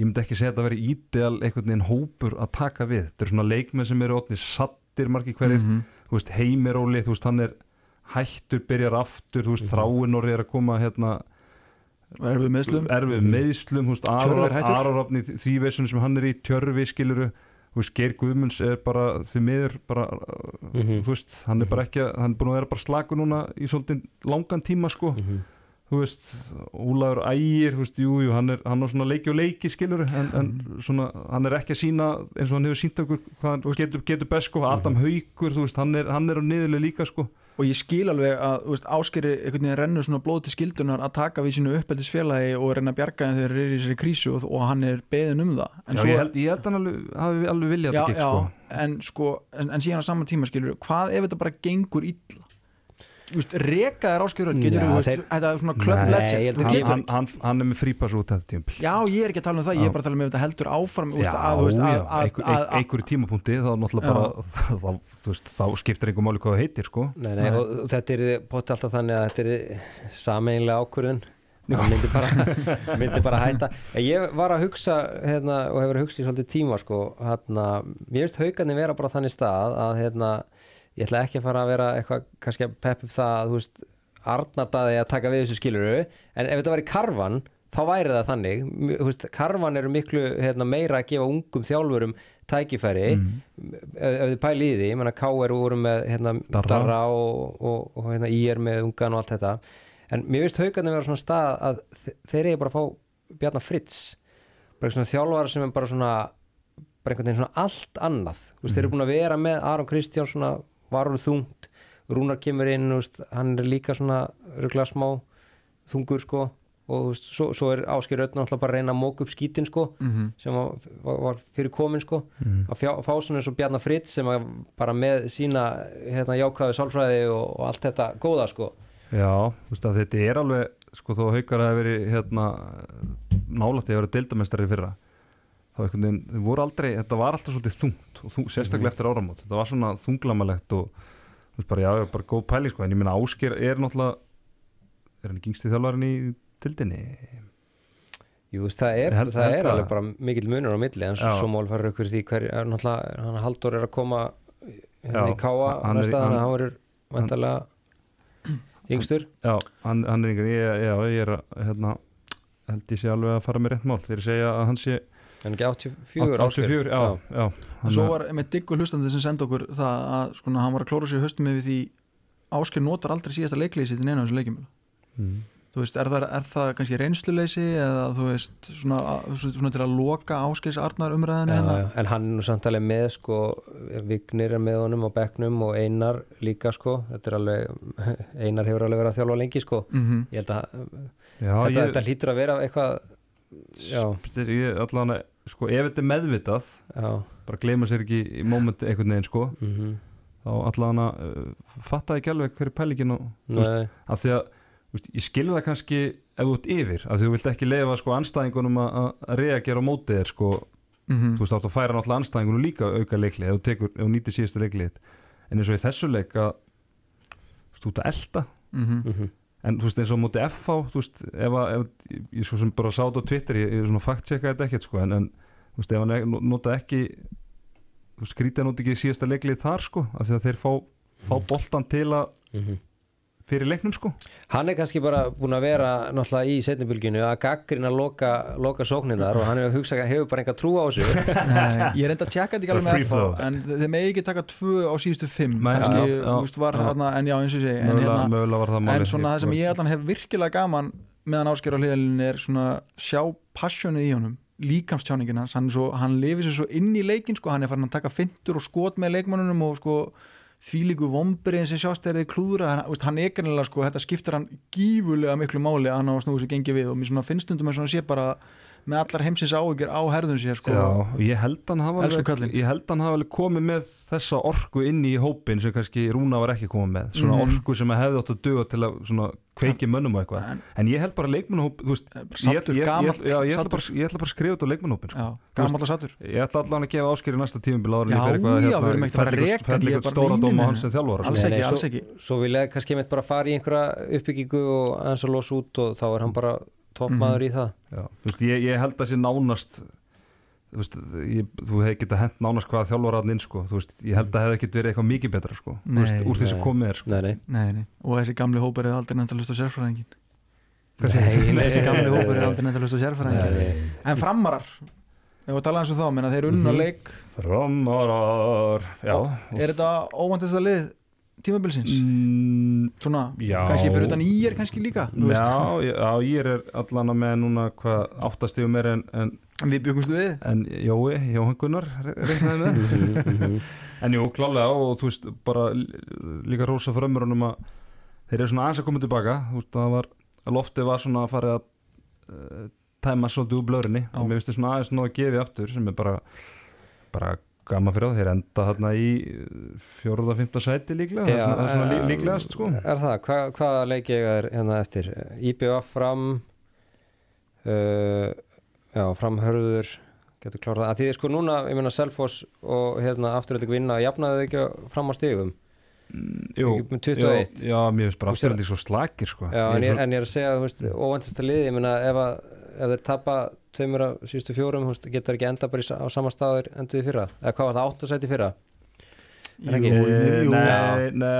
ég myndi ekki segja að þetta veri ídeal einhvern veginn hópur að taka við þetta er svona leikmenn sem eru ótni sattir margir hverjir, Mhm. þú veist, heimiróli þú veist, hann er hættur, byrjar aftur þú veist, Mhm. þráin orði er að koma hérna, við meðslum erfið meðslum þú veist. Ararafni því veisun sem hann er í tjörfi skiluru þú veist, Geir Guðmunds er bara því miður bara, Mhm. þú veist, hann er bara ekki að- hann er búin að vera bara slaku núna í svolítið langan tíma sko Mhm. Þú veist, Úlaður Ægir þú veist, jú, jú, hann er, hann er svona leiki og leiki skilur, en, en svona hann er ekki að sína eins og hann hefur sínt okkur hvað hann getur, getur best sko, Adam Haukur þú veist, hann er, hann er á niðurlega líka sko. Og ég skil alveg að þú veist, áskeri einhvern veginn rennur svona blóð til skildunar að taka við sínu uppeldisfélagi og reyna að bjarga þegar þeir eru í þessari krísu og, og hann er beðin um það. En Já, ég held, ég held hann alveg, hafi alveg viljað já, þetta já, sko. en sko en, en síðan á sama tíma skilur hvað ef þetta bara gengur illa Þú veist, reka þær áskjörður getur þú veist, þetta er svona club Nei, legend. ég held Þú að hann, hann, hann, hann er með frípass út þetta tímpil já, ég er ekki að tala um það, ég er bara að tala um ef þetta heldur áfram Já, að, þú veist, að, að, að, að, einhverju tímapunkti þá náttúrulega bara þá, veist, þá skiptir einhver máli hvað það heitir sko. Nei, nei, Nei. og og þetta er poti alltaf þannig að þetta er sameinlega ákvörðun. Það myndi bara, myndi bara hætta. En ég var að hugsa hérna, og hefur að hugsa í svolítið tíma sko, hérna, mér finnst haugarnir vera bara þannig stað að hérna, ég ætla ekki að fara að vera eitthvað kannski að pepp upp það að þú veist Arnardaði að taka við þessu skiluru en ef þetta væri karvan þá væri það þannig veist, karvan eru miklu hérna, meira að gefa ungum þjálfurum tækifæri mm. ef, ef þið pæli í því, ég menna K.R. voru með hérna, Darra. Darra, og, og, og hérna, IR með ungan og allt þetta en mér finnst haugarnir vera svona stað að þe- þeir eru bara að fá Bjarnar Fritz bara svona þjálfara sem er bara svona bara einhvern veginn svona allt annað mm. veist, þeir eru búin að vera með Aron Kristján svona varur þungt, Rúnar kemur inn veist, hann er líka svona röglega smá þungur sko og veist, svo, svo er Ásker Ötn náttúrulega bara að reyna að móka upp skítin sko mm sem var, var, var fyrir komin sko. Mm. að fjá, fá svona eins og Bjarnar Fritz sem bara með sína hérna, jákvæðu sálfræði og, og allt þetta góða sko. Já, þetta er alveg sko þó að haukar að verið hérna nálætti að vera deildamestari í fyrra þá einhvern veginn, þau voru aldrei þetta var alltaf svolítið þungt og þung, sérstaklega Mhm. eftir áramót. Þetta var svona þunglamalegt og þú veist bara, já, bara góð pæli sko. En ég minna Ásker er náttúrulega er hann yngsti þjálfarinn í tildinni Jú, það er, held- það held er alveg bara mikill munur á milli en svo mál farið ykkur því hver, er náttúrulega, hann Haldur er að koma hérna Já, í káa hann er- þannig að hann- verður vantarlega yngstur. Já, hann, er yngri, ég, ég er að hérna, held ég sé alveg að fara með rétt mál. Þegar ég segja að hann sé en ekki 84 Ásgeir. 84, já, já, en hann svo var með diggur hlustandi sem senda okkur það að sko, hann var að klóra sér höstum yfir því ásker notar aldrei síðasta leikleysi til neina á þessu leikjum. Mm. þú veist, er það, er það kannski reynsluleysi eða þú veist, svona, að- svona til að loka áskis Arnar umræðinu Já, hérna? já, en hann er nú samtalið með sko, Vignir er með honum á bekknum og Einar líka sko. Þetta er alveg, Einar hefur alveg verið að þjálfa lengi sko. Mm ég held að Já, þetta, ég, þetta hlýtur að vera eitthvað já, Þetta er- ég allan sko, ef þetta er meðvitað já bara gleyma sér ekki í mómenti einhvern veginn sko, mm þá allan að uh, fatta ekki alveg hver er pælingin og, þú veist, Nei, af því að veist, ég skilði það kannski ef þú ert yfir, af því þú vilt ekki leifa sko anstæðingunum að- að reagera á mótið þér sko, Mhm. þú veist, þá áttu að færa náttúrulega anstæðingunum líka auka leiklið, ef þú tekur, ef þú nýtir síðasta leiklið en eins og í þessu leik að þú ert að elda Mhm. Mhm. En þú veist, eins og móti FH þú veist, ef að, ég svo sem bara sá þetta á Twitter, ég, ég svona fakt checka þetta ekkert sko, en, en þú veist, ef hann nota ekki skrítið hann út ekki síðasta leiklið þar sko, að þeir fá, fá boltan til að Mhm. Fyrir leiknum sko. Hann er kannski bara búin að vera náttúrulega í setnibylginu að gaggrina loka, loka sóknirnar og hann hefur hugsað hefur bara enga trú á þessu. Nei, ég reyndi að tjekka þetta ekki alveg með FH en þeir megi ekki taka tvö á síðustu fimm Nei, kannski, þú veist, var já. þarna en já, eins og segi en, mögulega, hérna, mögulega það en svona það sem ég allan hef virkilega gaman meðan ásker á hliðalinn er svona sjá passionið í honum líkamstjáningin hans, hann, er svo, hann lifir sér svo inn í leikin, sko, hann er farin að taka fintur og skot með leikmannunum og sko þvílíku vombriðin sem sjást er þið klúðra hann, veist, hann er kannilega, sko, þetta skiptir hann gífulega miklu máli að hann á að snúið sér gengi við og mér svona finnst stundum og hann sé bara með allar heimsins áhyggjur á herðun sér sko. Já, ég held hann hafa alveg, kallinn. ég held hann hafa alveg komið með þessa orku inn í hópin sem kannski Rúna var ekki komið með svona Mhm. orku sem hefði átt að duga til að svona kveiki mönnum og eitthvað en, en ég held bara ég, sattur, ég, ég, gamalt ég, ætla bara, ég ætla bara að skrifa þetta á leikmannhópin sko. Já, gamall og sattur ég ætla allan að gefa áskeri næsta en Já, ég fer eitthvað já, við erum ekkert að reka hann, fell ég er bara stóra í dóma línunni. hans sem þjálfara Alls sko. ekki, alls ekki. Svo vil ég kannski einmitt bara fara í einhverja uppbyggingu og aðeins að losa út og þá er hann bara toppmaður í það Já, þú veist, ég, ég held að sé nánast þú veist, ég, þú hefði getað hent nánast hvað þjálfaraðin inn sko, þú veist, ég held að hefði ekkert verið eitthvað mikið betra sko, þú veist, Nei, úr því sem nei. komið er sko. Nei, nei, Nei, nei, og þessi gamli hópur er aldrei nefnt að hlusta á sérfræðingin nei, Þessi nei, gamli nei, hópur er nei. aldrei nefnt að Nei, sérfræðingin nei. En framarar, ef við tala eins og þá menna þeir unna Mhm. leik Framarar Já Er þetta óvandist að lið tímabilsins? mm, Svona, Já. kannski fyrir utan í er kannski líka. Já, já, ég er allan að með núna hvað áttastífum er en, en, En við byggumst við en Jói, Jóhann Gunnar re- reiknaði með. En jú, klálega og þú veist bara líka rosa frömmurunum að þeir eru svona aðeins að koma tilbaka þú veist, það var, loftið var svona að fara að uh, tæma svolítið úr blörinni og mér finnst þið svona aðeins nóg að gefi aftur sem er bara, bara gaman fyrir það, þeir enda þarna í fjóruða, fymta sæti líklega svona, það er svona eh, líklegast sko. Er það, Hva, hvaða leiki eiga er hérna eftir? IBF fram uh, Já, framhörður getur klárað, að því sko núna ég meina Selfoss og hérna afturöldig vinna jafnaði þau ekki fram á stigum? Mm, Jú, Ekki með 21. Já, já, mér finnst bara afturhaldi svo slakir sko. Já, en Ég ég, en ég er að segja, þú veist, óvæntasta liði ég meina ef, að, ef þeir tapa tveimur af síðustu fjórum, þú veist, getur ekki enda bara á sama staður endur í fyrra? Eða hvað var það, átt að setja í fyrra? Er ekki? Jú, jú, Nei, nei,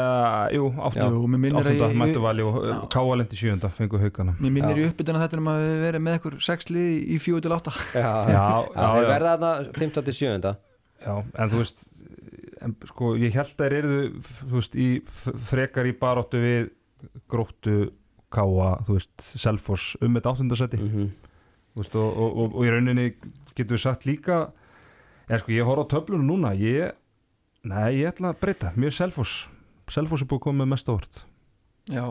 jú, áttu Áttunda, ég- mættu vali og Já. káalendi sjöunda fengu haugana. Mér minnir í uppbytuna þetta um að við verið með ykkur sex lið í fjóðu til átta. Já. verða þarna 15 til 7 Já, en þú veist en, sko, ég held að þeir eru þú veist, í, frekar í baróttu við gróttu káa, þú veist, Selfoss um þetta áttundasetti mm -hmm. Veist, og, og, og, og í rauninni getur við sagt líka eða sko, ég horf á töflunum núna ég, nei, ég ætla að breyta mjög Selfoss, Selfoss er búið að koma með mest ávart Já,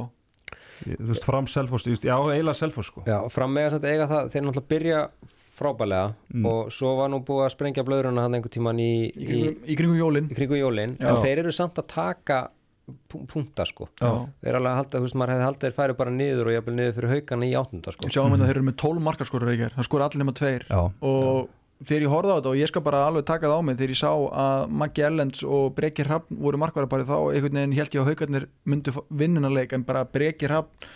þú veist, fram veist, já, eiginlega Selfoss sko. Já, fram með að eiga það, þeir náttúrulega byrja frábælega Mm. og svo var nú búið að sprengja blöðruna hann einhver tíman í, í í, kringum, í kringum jólin í kringu jólin en þeir eru samt að taka punkta sko. Já. þeir alveg að halda, þú veist, maður hefði haldið þeir færi bara niður og jafnvel niður fyrir haugana í áttunda sko. Sjáum við að þeir eru með 12 markaskorur ekki Það skora allir nema tveir. Já, og þegar ég horfði á þetta og ég skal bara alveg taka það á mig þegar ég sá að Maggi Ellens og Breki Hrafn voru markvarabari þá einhvern veginn held ég að haugarnir myndu vinnunarleik en bara Breki Hrafn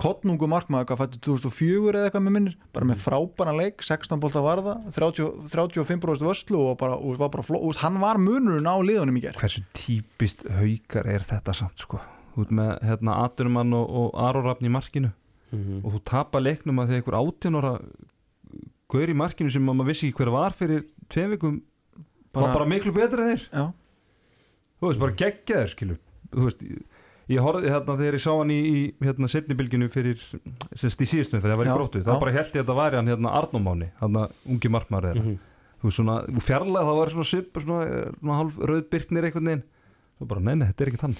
kottnungu markmaður, hvað fættu 2004 eða eitthvað með minnir, bara með frábæran leik 16 bólta varða, 30, 35% vörslu og bara, og var bara fló, og hann var munurinn á liðunum í gerð hversu típist haukar er þetta samt sko? Þú veist með hérna Atunumann og, og Arorafn í markinu. Mhm. og þú tapa leiknum að því einhver átjánora gaur í markinu sem maður vissi ekki hver var fyrir tveim vikum var bara miklu betri en þeir. Já, þú veist bara geggja þeir skilu þú veist ég, ég horfði hérna þegar ég sá hann í, í hérna setnibilginu fyrir semst í síðustum þegar það var í gróttu þá bara held ég að það væri hann hérna Arnómáni hann ungi markmaður þeirra. Mhm. þú veist svona þú fjarlæði það var svona sip svona, svona hálf rauðbyrknir einhvern veginn. Þú bara neina þetta er ekki þann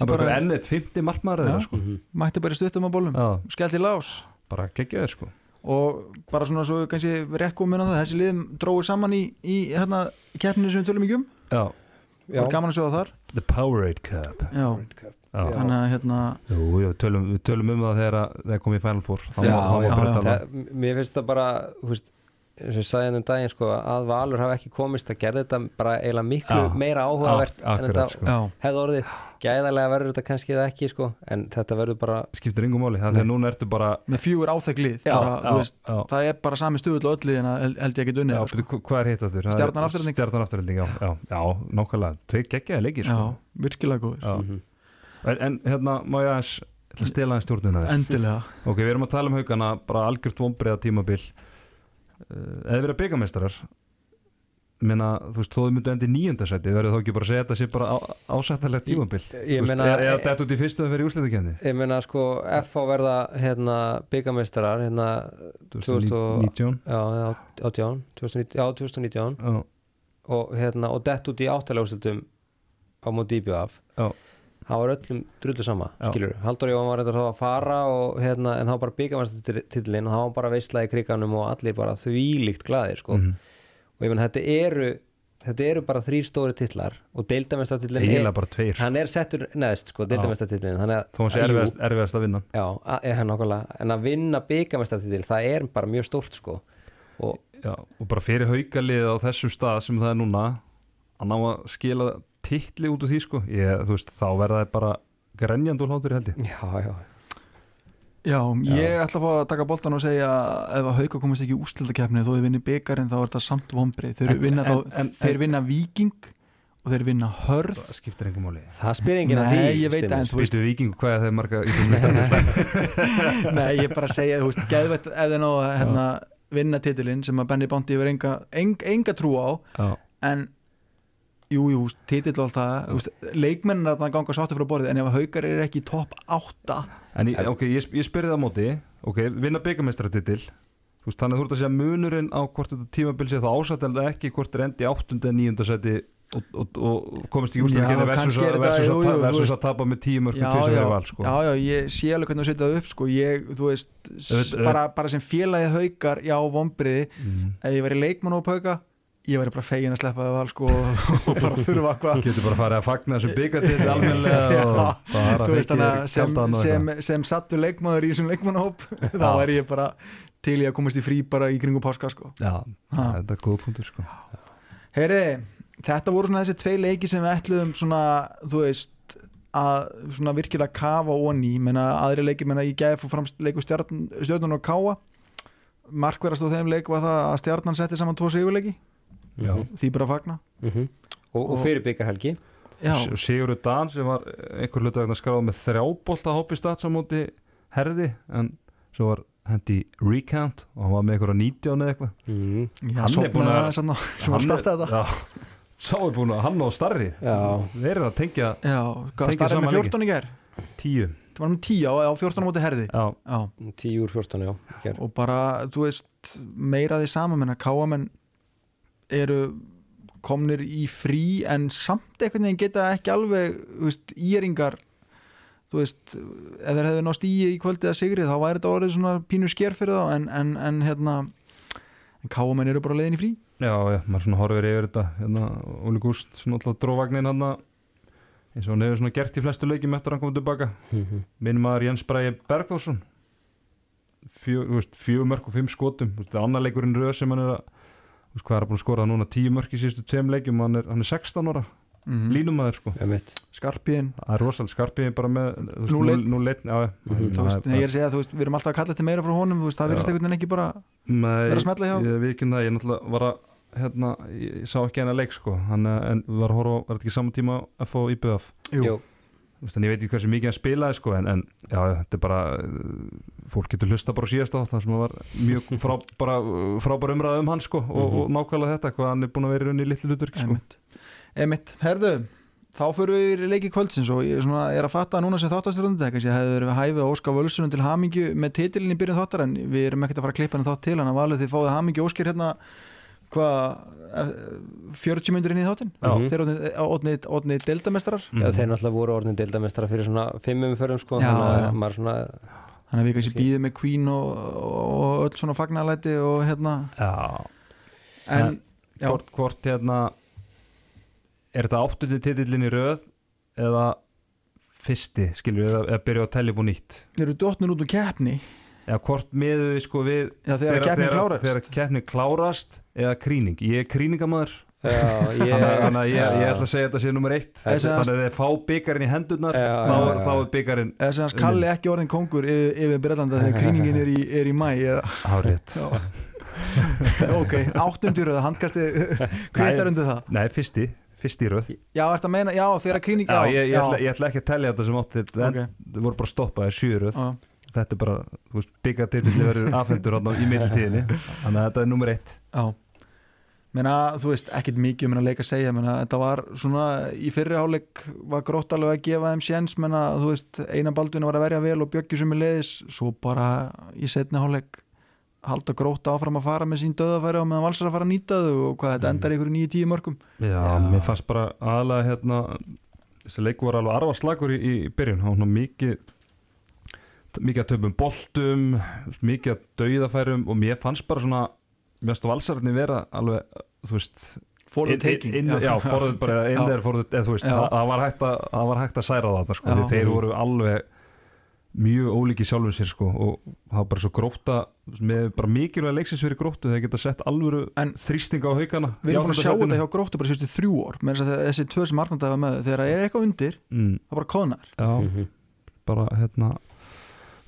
er bara ennið 50 markmaður Já. þeirra sko. Mhm. mætti bara stuttum á bólum skellt í lás. Bara geggja þeir sko. Og bara svona svo kannski komin á það þessi liðum dróðu saman í, í hérna, keppninu sem við tölum ekki um. Já. Var gaman að sjá það þar The Powerade Cup já, já. þannig að hérna Jú, jú, tölum, við tölum um það þegar, að- þegar komið í Final Four þá Já, þá já, já. það. Það- mér finnst það bara þú veist, og ég sagði hérna um daginn sko, að Valur hafa ekki komist það gerði þetta bara eiginlega miklu Já. meira áhugavert Ak- en þetta sko. Hefði orðið gæðarlega verður þetta kannski það ekki sko, en þetta verður bara skiptir yngum máli, það er núna ertu bara með fjögur áþeglið það er bara sami stuðull og öll liðina held ég ekki Já, unnið sko. hvað er hitt áttur? Stjarnan Afturelding. Stjarnan afturhelding, já, já, já, nákvæmlega Tveir geggjaði leikir, Já, sko virkilega góður Já. Mhm. en, en hérna, má ég að stela aðeins stjórnuna þér Endilega Ok, við erum að tala um haugana, bara algjört vombriða tímabil Eða verið byggamestrar Meina, þú veist, þó þau myndu endi níundasæti verður þá ekki bara að segja þetta sé bara á, ásættalegt tímabil? ég meina- eða eða þetta út í fyrstu að fyrir úrslitakefni ég meina sko FH verða hérna byggamestrar hérna 2019 já, já, 18, 2019, já, 2019 Já, og hérna og dett út í áttalegustöldum á móti IBF Já. Það var öllum drullu sama skilur, Haldur Jóhann var þetta þá að fara og hérna, en þá bara byggamestartillin og þá bara veistlaði kriganum og allir bara þvílíkt glaðir sko. Mhm. og ég menn þetta eru þetta eru bara þrýr stóri titlar og er, tveir. sko. hann er settur neðst sko, deildamestartillin þannig að þó hann sé að jú, erfiðast, erfiðast að vinna. Já, að, er en að vinna byggamestartill, það er bara mjög stórt sko. Og Já, og bara fyrir haukalið á þessum stað sem það er núna að ná að skila titli út úr því sko. Ég, veist, þá verða það bara grenjandi úr hlátur held ég. Já, já, Já, ég ætla að fá að taka boltan og segja ef að hauka komast ekki í úrslutakefni þó þau vinni byggarinn þá er þetta samt vombrið þeir En- vinna, en- þá, en- þeir vinna viking og þeir vinna hörð. Það skiptir engum máli. Það spyr enginn að því Nei, ég veit Steinar. en þú veist Býtu vikingu hvað er þeir marga í Nei, ég bara segja, þú veist, geðvett ef þeir ná að hérna, vinna titilinn sem að Benny Bondi hefur enga, enga, enga trú á. Já, en jú, jú, titill og allt það er að ganga sátti frá borðið en ef haukar er ekki í topp 8 en ég, ok, ég, ég spyrir það á móti ok, vinna byggameistratitil þú veist, þannig að þú ert að segja munurinn á hvort þetta tímabil sé þá ásætt eða ekki hvort er endi 8. en 9. seti og, og, og komist kannski er að- þetta- versus, að tapa með tíu mörgum já, sko. já, já, ég sé alveg hvernig þú setja það upp sko. ég, þú veist, bara, bara sem félagið haukar já, vombriði, mm. ef ég væri leikmann á hauka, ég væri bara fegin að sleppa það val sko, og bara þurfa eitthvað. Getur bara farið að fagna þessu byggatið almennilega og bara þú veist þannig að fengið sem, og sem, sem sattu leikmaður í þessum leikmannahóp þá væri ég bara til í að komast í frí bara í kringu páska sko. já, Ha. þetta er góð punktur sko. Heyri, þetta voru svona þessi tvei leiki sem við ætluðum svona, þú veist að svona virkilega kafa onni menna aðri leiki, menna ég gæði fór fram leiku stjarn, stjörnun og káa markverðast á þeim leik var það að stjarnan setti saman tvo sigurleiki Já. Mhm, því bara að fagna. Mhm. og, og Og- fyrir byggarhelgi Já, og Sigurður Dan sem var einhver hluta vegna skráð með þrjábolta hópi statsamóti herði en svo var hendi recount og hann var með einhverja 19 eða eitthvað. Mm. hann er sopnaði að- sem var að Hann er- starta þetta sá er búin að hann og starri. Þeir eru að tengja saman með leiki. 14 í ger 10 það var með 10 á, á 14 á móti herði. Já, Já, 10 úr 14 já og bara, þú veist meira því saman, menna káamenn eru komnir í frí en samt einhvern veginn geta ekki alveg veist, íringar þú veist, ef þeir hefðu nást í í kvöldið að sigrið, þá væri þetta orðið svona pínu sker fyrir þá, en, en, en hérna en káamenn eru bara leiðin í frí já, já, maður svona horfir yfir þetta hérna, Óli Gúst, svona alltaf dróvagnin hann eins og hann hefur svona gert í flestu leikjum eftir að hann komið tilbaka Mhm. minn maður Jens Bræði Bergþórsson fjögur mörg og fimm skotum það er annar leikurinn röð sem hann er að þú veist, hvað er að búin að skora núna tíu mörg í síðustu tveim leikjum hann er, hann er 16 ára, mm línumæður sko. Skarpiðin, það er rosalega skarpið bara með já, já. Mhm. er ég er að segja þú veist, við erum alltaf að kalla þetta meira frá honum, þú veist, það verðist einhvern veginn ekki bara Nei, Vera að smella hjá? Ég veit ekki um það, ég náttúrulega var að hérna, ég, ég sá ekki hennar leik sko hann, eh, en var að horfa, var þetta ekki saman tíma að fá IBF, Jú. En ég veit ekki hversu mikið hann spilaði sko, en, en já, þetta er bara eh, fólk getur hlusta bara síðast á það sem var mjög frá, bara, eh, frábær umræða um hann sko og, Mhm. og nákvæmlega þetta, hvað hann er búin að vera í rauninni í litlu hlutverki sko. Einmitt. Herðu, þá fyrir við í leiki kvöldsins og ég er að fatta núna sem þáttastjórnandi það kannski hefði verið hæfið að óska völsunum til hamingju með titilin í byrjun þáttar en við erum ekkert að fara að klippa henni þátt til hann að valið þið fáið hamingju óskir hérna hvað, eh, 40 myndur inn í þáttin Já. Mhm. þeir eru ótni deildamestrar Mhm. Já, þeir náttúrulega voru orðin deildamestara fyrir svona fimm umförum sko, Já, þannig að maður svona þannig að við kannski býðum með Queen og, og öll svona fagnalæti og hérna. Já, en já, hvort, hvort hérna er þetta áttundi titillin í röð eða fyrsti, skilur við, eða, eða byrja að tellja búið nýtt? Þeir eru dotnir út úr keppni eða hvort miðu sko við Já, þegar þegar keppni klárast eða krýning, ég er krýningamæður Já, ég, þannig að ég, já. ég ætla að segja þetta sé nummer eitt þannig að þeir fá byggarinn í hendurnar Já, þá, já, já. þá er byggarinn eða sem hans kalli ekki orðin kongur yfir, yfir Breitlanda þegar kríningin er í, er í mæ Já. ok, áttundiröða handkasti kvittar undir það nei, fyrsti, röð já, að meina, já, þegar kríning já, ég, ég, ætla, ég ætla ekki að tellja þetta sem átti okay. Ok. það voru bara í röð Já. Þetta er bara, þú veist, byggartitilli verður afhendur þarna í middeltíðinni þannig að þetta er nummer eitt. Já. Meina, þú veist, ekkert mikið um að leika að segja. Meina, þetta var svona, í fyrri hálfleik var grótt alveg að gefa þeim séns. Meina, þú veist, eina baldvinu var að verja vel og bjöggjur sem er leiðis, svo bara í setni hálfleik halda grótt áfram að fara með sín döðafæri og meðan valsar að fara að nýta þau og hvað þetta Mm. endar í ykkur nýju tíu mörgum. Já, Já. mér fannst bara aðalega hérna, þessi leiku var alveg arfa slagur í, í byrjun, hann var mikið mikið að töfum boltum mikið að dauðafærum og mér fannst bara svona mér fannst valsararni vera alveg þú veist for the inn- taking. inn- já, forðið bara, inn Já. þeir forðið, eða þú veist, Já. það, það var hægt að það var hægt að særa það sko, þeir voru alveg mjög ólíki sjálfum sér sko og það var bara svo gróta með bara mikilvæg leiksins fyrir gróttu þeir geta sett alvöru En- þrýsting á haugana Við erum bara að sjá þetta hjá gróttu bara sérstu þrjú ár með þess að þessi tvö sem Arnald var með þegar það er eitthvað undir, mm, það bara kóðnar já, Mhm. bara hérna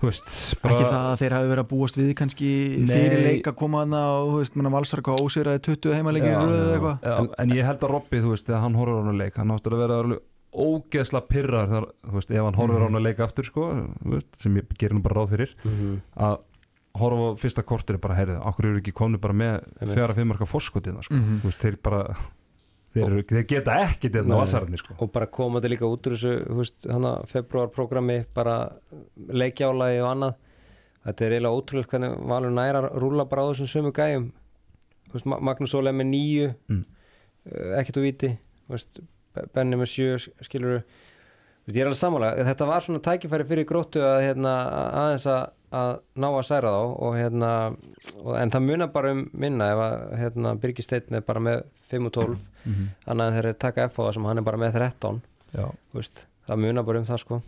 veist bara, ekki það að þeir hafi verið að búast við kannski Nei. fyrir leik að koma hana og þú veist, valsar hvað ósýraði 20 heimaleikir í Já, röðu eða já. eitthvað já, en ég held að Robby, þú veist, þegar hann horfur á hann að leik hann áttur að vera alveg ógeðsla pyrrar þegar, þú veist, ef hann horfur á Mhm. hann að leika aftur sko, þú veist, sem ég gerir nú bara ráð fyrir Mhm. að horfa á fyrsta kortir bara, heyrðu, okkur eru ekki komni bara með fjara fimmarka fórskotina sko. Mhm. þú veist, þeir bara þeir, þeir geta ekki þetta Nei. valsararni sko. og bara koma þetta líka út úr þessu veist, februarprogrammi bara leikjálagi og annað þetta er eiginlega ótrúlega hvernig Valur næra rúla bara á þessum sömu gæjum veist, Ma- Magnús Ólega með nýju Mm. uh, ekkert úr viti veist, Be- Benni með sjö skilur ég er alveg sammála þetta var svona tækifæri fyrir gróttu að hérna, aðeins að, að ná að særa þá og hérna og, en það munar bara um minna ef að hérna, Birgir Steinn er bara með 5 og 12 mm -hmm. annað en þeir eru að taka F á það sem hann er bara með 13 já, þú veist, það munar bara um það sko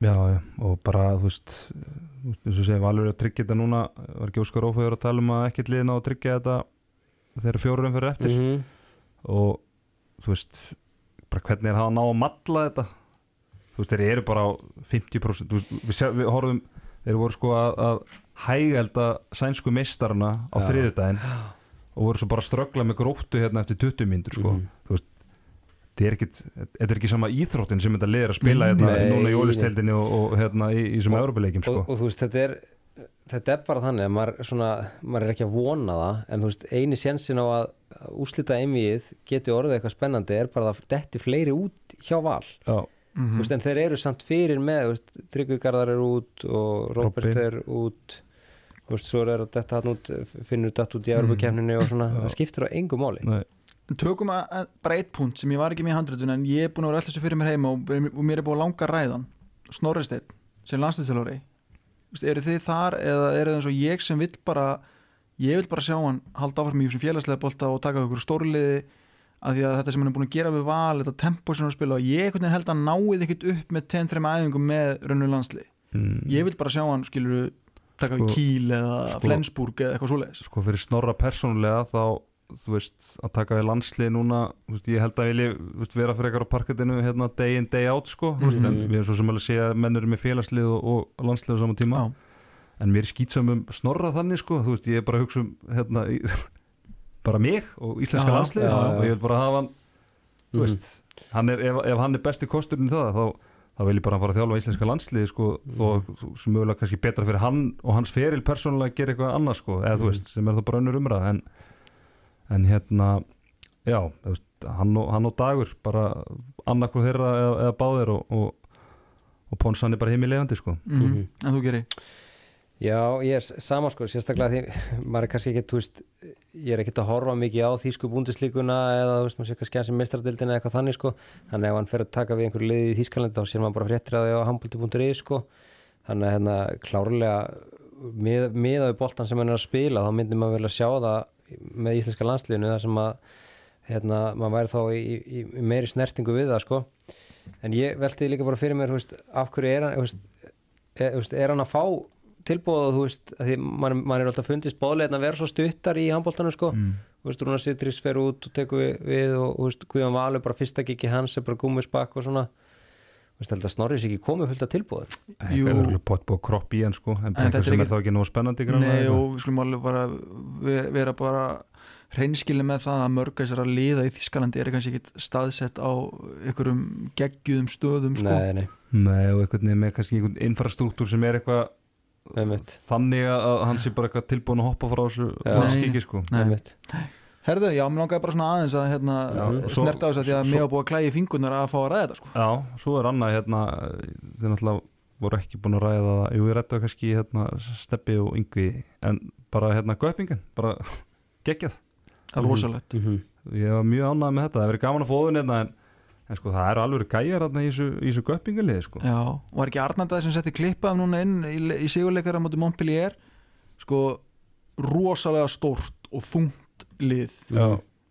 já, já, og bara þú veist, eins og segja Valur er að tryggja þetta núna, var ekki Óskar Ófæður að tala um að ekkert liðin á að tryggja þetta þegar fjórurum fyrir eftir -hmm. og þú veist bara hvernig er það að ná að matla þetta þú veist, þeir eru bara á 50% þú veist, við, við horfum þeir voru sko að, að hægelda sænsku meistarana á Já. þriðudaginn og voru svo bara að ströggla með gróttu hérna eftir 20 mínútur sko. Þetta er ekkit þetta er ekki sama íþróttin sem þetta liður að spila hérna Nei, núna í nei. ólisteldinni og, og hérna í, Og- Európa-leikjum sko. og, og þú veist, þetta er þetta er bara þannig að maður, svona, maður er ekki að vona það en þú veist, eini sjensin á að úslita einvið geti orðið eitthvað spennandi er bara að detti fleiri út hjá val já, Mhm. þú veist, en þeir eru samt fyrir með þú veist, Tryggvi Garðar er út og Robert Robby. er út. Þú veist, svo er þetta hann út finnur þetta út í Európa-kefninu og svona, það skiptir á engu máli. Nei, tökum að, bara eitt punkt sem ég var ekki með í handritun en ég er búin að vera alltaf þessu fyrir mér heima og, og mér er búin að langa ræðan. Snorristeinn sem landslýttilóri eru þið þar eða eru þið eins og ég sem vill bara ég vill bara sjá hann halda áfram í þessum félagslega bolta og taka okkur stórliði að því að þetta sem hann er búin að gera við val þetta tempo sem hann er að spila og ég held að náið ekkert upp með 10-3 æfingum með rauninu landsli mm, ég vil bara sjá hann skilur taka Sko- í Kíl eða sko- Flensburg eða eitthvað svoleiðis sko fyrir snorra persónulega þá þú veist að taka við landslið núna þú veist, ég held að vilja þú veist, vera fyrir eitthvað á parkettinu hérna day in day out sko mm Mhm. en við erum svo sem alveg að segja að menn eru með félagslið og, og landslið á saman tíma Já. en mér er skýtsam um snorra þannig sko þú veist ég er bara að hugsa um hérna í, bara mig og íslenska Já, landslið já. og ég vil bara hafa hann Mhm. veist hann er, ef, ef hann er besti kosturinn í það þá þá vil ég bara fara að þjálfa íslenska landslið sko, og sem mögulega kannski betra fyrir hann og hans feril persónulega að gera eitthvað annað sko, eða þú Mhm. veist, sem er það bara önnur umræð en, en hérna já, veist, hann, og, hann og Dagur bara annarkur þeirra eða, eða báðir og, og, og Ponsan er bara heimilegandi sko mm Mhm. en þú gerir Já, ég er sama sko, sérstaklega því maður er kannski ekki, þú veist ég er ekkert að horfa mikið á þýsku búndislíkuna eða þú veist, maður sé kannski hans í mestradildina eða eitthvað þannig sko, þannig að ef hann fer að taka við einhverju liði í Þýskalandi þá sér maður bara fréttir að því á handbólti.is sko. Þannig að hérna klárlega með, með á í boltan sem hann er að spila þá myndir maður vel að sjá það með íslenska landsliðinu þar sem að hérna, maður væri þá í, í, í meiri snertingu við það sko. En ég velti líka bara fyrir mér, þú veist, af hverju er hann, þú veist, er, veist, er hann að fá tilbúð og þú veist, að því mann man er alltaf fundist bóðlegin að vera svo stuttar í handbóltanum sko, mm. þú veist, Rúnar Sittrís fer út og tekur við, við og þú veist, Guðjón Valur bara fyrsta gigi hans er bara gúmisbakk og svona þú veist, held að Snorris ekki komið fullt af tilbúðum Það Jú. er alveg pott búið kropp í hann sko en, En þetta er er þá ekki nógu spennandi Nei og við skulum alveg bara ve- vera bara hreinskilin með það að mörg þessar að liða í Þískalandi er kannski ekkit staðsett á einhverjum geggjuðum stöðum sko. Nei, nei, Nei og einhvern veginn með kannski einhvern infrastruktúr sem er eitthvað þannig að hann sé bara eitthvað tilbúin að hoppa frá þessu landskiki sko. Herðu, já, mér langaði bara svona aðeins að hérna, snerta á þess að því að mér var búið að klæja í fingurnar að fá að ræða þetta sko. Já, svo er annað hérna þeir náttúrulega voru ekki búin að ræða það. Jú, ég rætti það kannski hérna Steppi og Yngvi en bara hérna Göppingen bara geggjað. Það er rosalegt. Mhm. ég var mjög ánægð með þetta, það hefur verið gaman að fóðun hérna en, en sko það eru alveg gæjar í þessu, Göppingalið sko Já, var ekki Arnandaði sem setti klippaðum núna inn í, í sigurleikara mútið Montpellier sko rosalega stórt og þungt lið Já,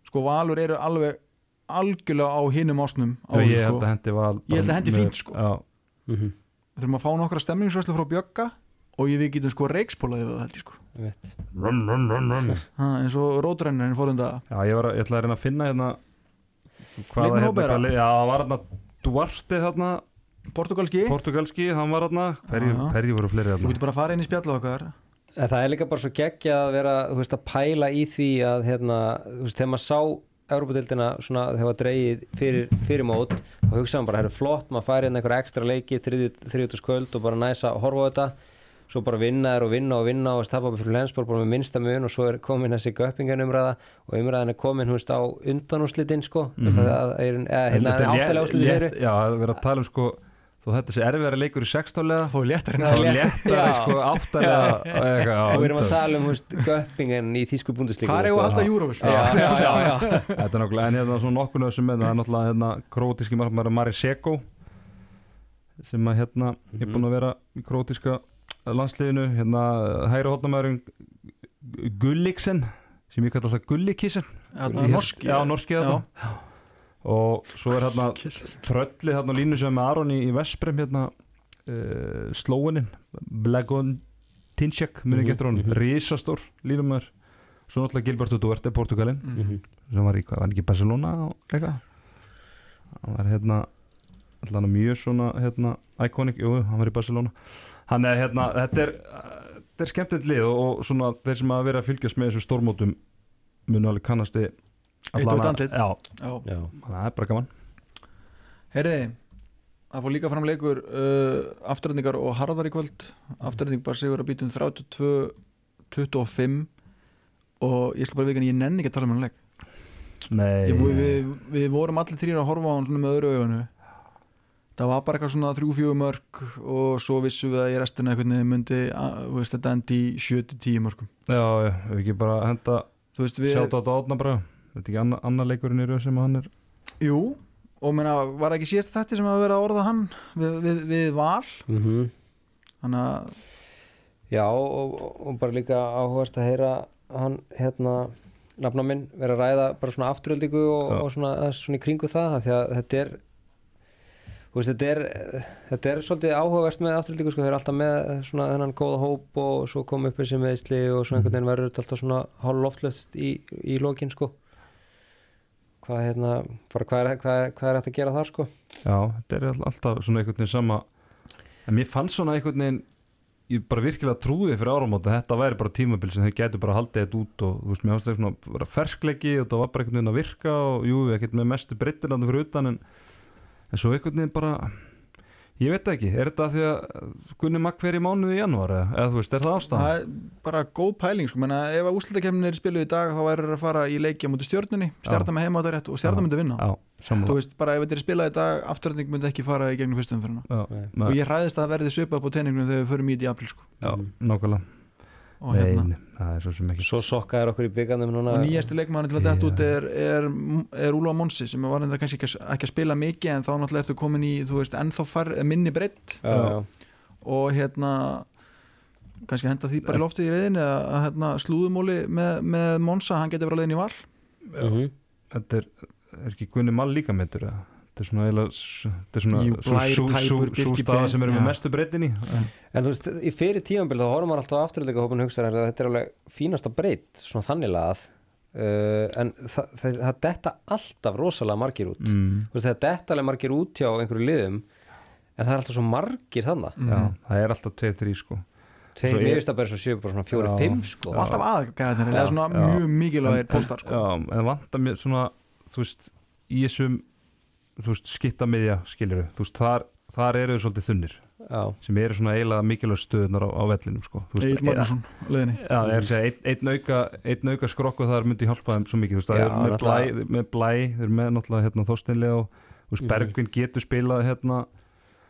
sko Valur eru alveg algjörlega á hinum ásnum á ég þessu held sko. að hendi var Ég held að hendi fínt, sko. Já, Mhm. Við þurfum að fá nokkra stemningsvæslu frá Bjögga og ég við getum sko reikspólaðið það held ég sko run, run, run, run. ha, eins og rótrennarinn fórunda Já, ég, var, að- ég ætla að reyna að finna hérna hérna, hvað lið- Já, það var hérna Duarte hérna, Portugalski, portugalski, hann var hérna hverju, voru fleiri þú hérna getur bara að fara inn í spjalla okkar. En það er líka bara svo geggja að vera þú veist, að pæla í því að hérna, þú veist, þegar maður sá Európa-dildina svona þegar var dreigið fyrir, fyrir mót og hugsaðum bara, það er flott, maður færi inn einhver ekstra leiki þriðjútaskvöld og bara næsa að horfa á þetta svo bara vinna þér og vinna og vinna og stapa fyrir Lensborg bara með minnsta mun og svo er komin þessi göppingan umræða og umræðan er komin þú veist, á undanúslitin sko mm Mhm. -hmm. það er, eða, hérna, er létt- úrslitin séru Já, það er verið að tala um sko þó þetta sé erfiðari leikur í sextálega fóðu léttar Það þá er er létt- léttari Já. sko áttalega og við erum að tala um þú veist, göppingan í þýsku búndislíku Hvað er að halda Eurovision? Já, já, já, já. Þetta er náttúrulega, en hérna svona nokkurnu sem með það er náttúrulega hérna krótíski markmaður Mari Seko sem að hérna er búin að vera í krótíska landsliðinu hérna hægri hóttamæðurinn Gulliksen sem ég kalla alltaf Gullikisen norski Já, norski Já. og svo er hérna tröllið hérna á línu sem er með Aron í, í Vesprem hérna uh, slóinin Blagon Tinchek, muni Mhm, getur hún mhm. risastór línumæður svo náttúrulega Gilberto Duarte, Portugalin Mm. Mhm. sem var í, hvað, var ekki Barcelona eitthvað hann var hérna allan mjög svona hérna iconic, jú, hann var í Barcelona hann er hérna, þetta er þetta er skemmtilegt lið og, og svona þeir sem að vera að fylgjast með þessum stórmótum munu alveg kannast við Eitt og eitt andlit. já, Já. Já. það er bara gaman. Heyriði, það fór líka fram leikur uh, afturhendingar og harðar í kvöld. Afturhending bara sigur að býtum 32-25 og ég skal bara vegan, ég nenni ekki að tala um hann leik. Nei, ég, við, við, við vorum allir þrýra að horfa á hann svona með öðru augunu það var bara eitthvað svona þrjú-fjögur mörg og svo vissum við að í restina einhvern veginn myndi veist, þetta endi í 7-10 mörgum já, ef ekki bara henda við, sjátt á þetta átna bara. Þetta er ekki annar, annar leikurinn í rauð sem hann er jú og meina, var það ekki síðast þetta sem að vera að orða hann? Við, við, við val? Mhm. þannig að Já, og, og- bara líka áhugast að heyra hann, hérna, nafna minn vera að ræða bara svona afturöldingu og, og svona, svona í kringu það af því að þetta er veist, þetta er, þetta er svolítið áhugavert með afturöldingu, sko, þeir eru alltaf með svona þennan góða hóp og svo kom upp þessi meðsli og svo einhvern veginn verður þetta alltaf svona hálf loftlöst í, í lokin, sko. Hvað, hérna, bara hvað er, hvað, hvað er hægt að gera þar, sko? Já, þetta er all- alltaf svona einhvern veginn sama. En mér fannst svona einhvern veginn ég bara virkilega trúði fyrir áramót að þetta væri bara tímabil sem þeir getur bara haldið þetta út og þú veist, mér þetta svona bara ferskleiki og það var bara einhvern veginn að virka og jú, ekkert með mestu breyttir fyrir utan en, en svo einhvern veginn bara ég veit það ekki, er þetta af því að Gunni Magg fer í mánuði í janúar eða, eða þú veist, er það ástæðan? það er bara góð pæling sko. Menna, ef að úslutakefnin er spiluð í dag þá er að fara í leikja mútið stjórnunni stjarnar með heima á þetta rétt og stjarnar myndi vinna. Já, þú veist, bara ef þetta er spilað í dag afturhending myndi ekki fara í gegnum fyrstum fyrir með- og ég hræðist að það verði svipað upp á teiningunum þegar við förum í þetta í april sko. já, nákvæmlega og, hérna, er svo sem ekki svo sokkaður okkur í byggandum núna. Og nýjasti leikmann til að detta Já. út er, er, er Úlfa Monsi sem var enda kannski ekki, að- ekki að spila mikið en þá náttúrulega ertu komin í þú veist, ennþá far, minni breytt og hérna kannski henda því bara í loftið í reyðin að, að hérna, slúðumóli með, með Monsa, hann getur verið að leiðin í val. Mhm. Þetta er, er ekki Gunni Mall líka myndur eða? Þetta er svona s- þetta er svona sú Birkir staða sem eru já. með mestu breytin í En þú veist, í fyrir tímambil þá horfum maður alltaf afturleika hópin hugsa að þetta er alveg fínasta breytt svona þannig lagað uh, en það, það, það detta alltaf rosalega margir út mm. Veist, það detta alveg margir út hjá einhverju liðum en það er alltaf svo margir þannig Mhm. já, það er alltaf 2-3 sko Tveir, Svo er- finnst það bara svo svona fjóri, Já. fimm sko og alltaf aðgæðinir Já, eða svona já. mjög mikilvægir póstar sko. já, en vantar mér svona þú veist, í þessum þú veist, skitta miðja, skilur þú veist, þar, þar eru þau svolítið þunnir Já, sem eru svona eiginlega mikilvæg stöðunar á, á vellinum sko. Egil Magnússon, leðinni Já, ég er að segja, einn, einn auka, einn auka skrokku þar myndi hjálpa þeim svo mikið, þú veist, það Já, er með blæ, náttúrulega. með blæ, þeir eru með náttúrulega hérna, þóstinlega og þú veist. Bergvin getur spilað hérna,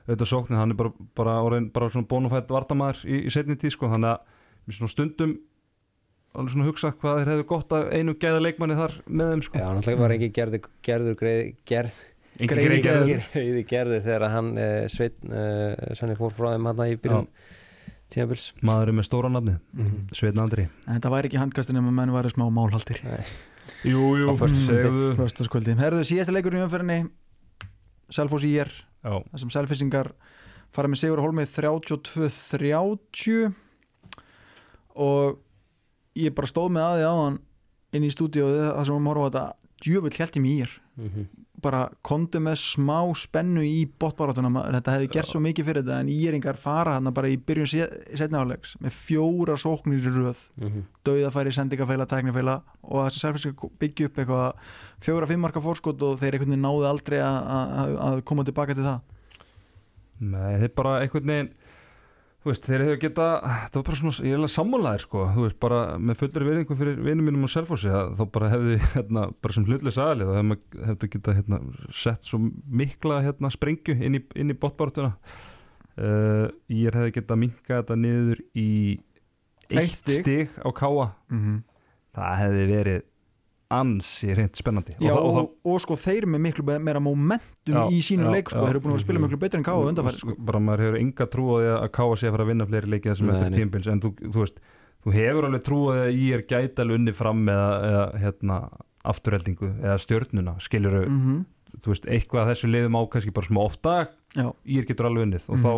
auðvitað sóknin, hann er bara, bara, orðin, bara svona bónufætt vartamæður í, í setni tíð, sko, þannig að svona stundum alveg svona hugsa hvað þeir hefðu gott að einu gæða leikmanni þar með þeim, sko. já náttúrulega var ekki gerður, gerður greið, gerð, Engin Greiði greiði gerður þegar hann uh, Sveinn uh, Svenni fór frá þeim hann í byrjun tímabils. Maður er með stóra nafni, mm -hmm. Sveitn Andri. en þetta væri ekki handkastin ef menn væri smá málhaldir. Jú, jú, Á föstu segðu. Föstaskvöldi. Herðu síðasta leikurinn í umferðinni Selfoss í er Já, þar sem Selfissingar fara með Sigur Holmið 32-30 og ég bara stóð með aði áðan inn í stúdíóið þar sem við horfum á þetta. Djöfull held ég mér bara kondu með smá spennu í botbarátuna, maður. þetta hefði gert svo mikið fyrir þetta en íringar fara hann bara í byrjun setnaálegs með fjóra sóknir í röð Mhm. dauðafæri, sendingafæla, tæknifæla og þessi selfinnska byggja upp eitthvað fjóra, fimm marka fórskot og þeir einhvern veginn náðu aldrei að- að að koma tilbaka til það Nei, þeir bara einhvern veginn þú veist, þeir hefur geta það var bara svona, ég er alveg sammálaðir sko þú veist, bara með fullri veriðingu fyrir vinum mínum á Selfossi, þá bara hefði hérna, bara sem hlutlega sagðalið, þá hefði hefði geta hérna, sett svo mikla hérna, sprengju inn í, inn í botbartuna uh, ég hefði geta minka þetta niður í Eitt eitt stig. stig á káa mm -hmm. það hefði verið ansi reynd spennandi Já, og, og, það- og, sko þeir með miklu meira momentum Já, í sínu já, leik sko, þeir eru búin að að spila miklu betur en káa undanfæri sko. bara maður hefur enga trú á því að káa sé að fara að vinna fleiri leikið þessum eftir nei. tímpils en þú, þú veist, þú hefur alveg trú á því að ég er gæti alveg unni fram eða, eða hérna, afturheldingu eða stjörnuna, skilur mm -hmm. þú veist, eitthvað að þessu liðum á kannski bara smá ofta, ég getur alveg unnið og Mhm. þá,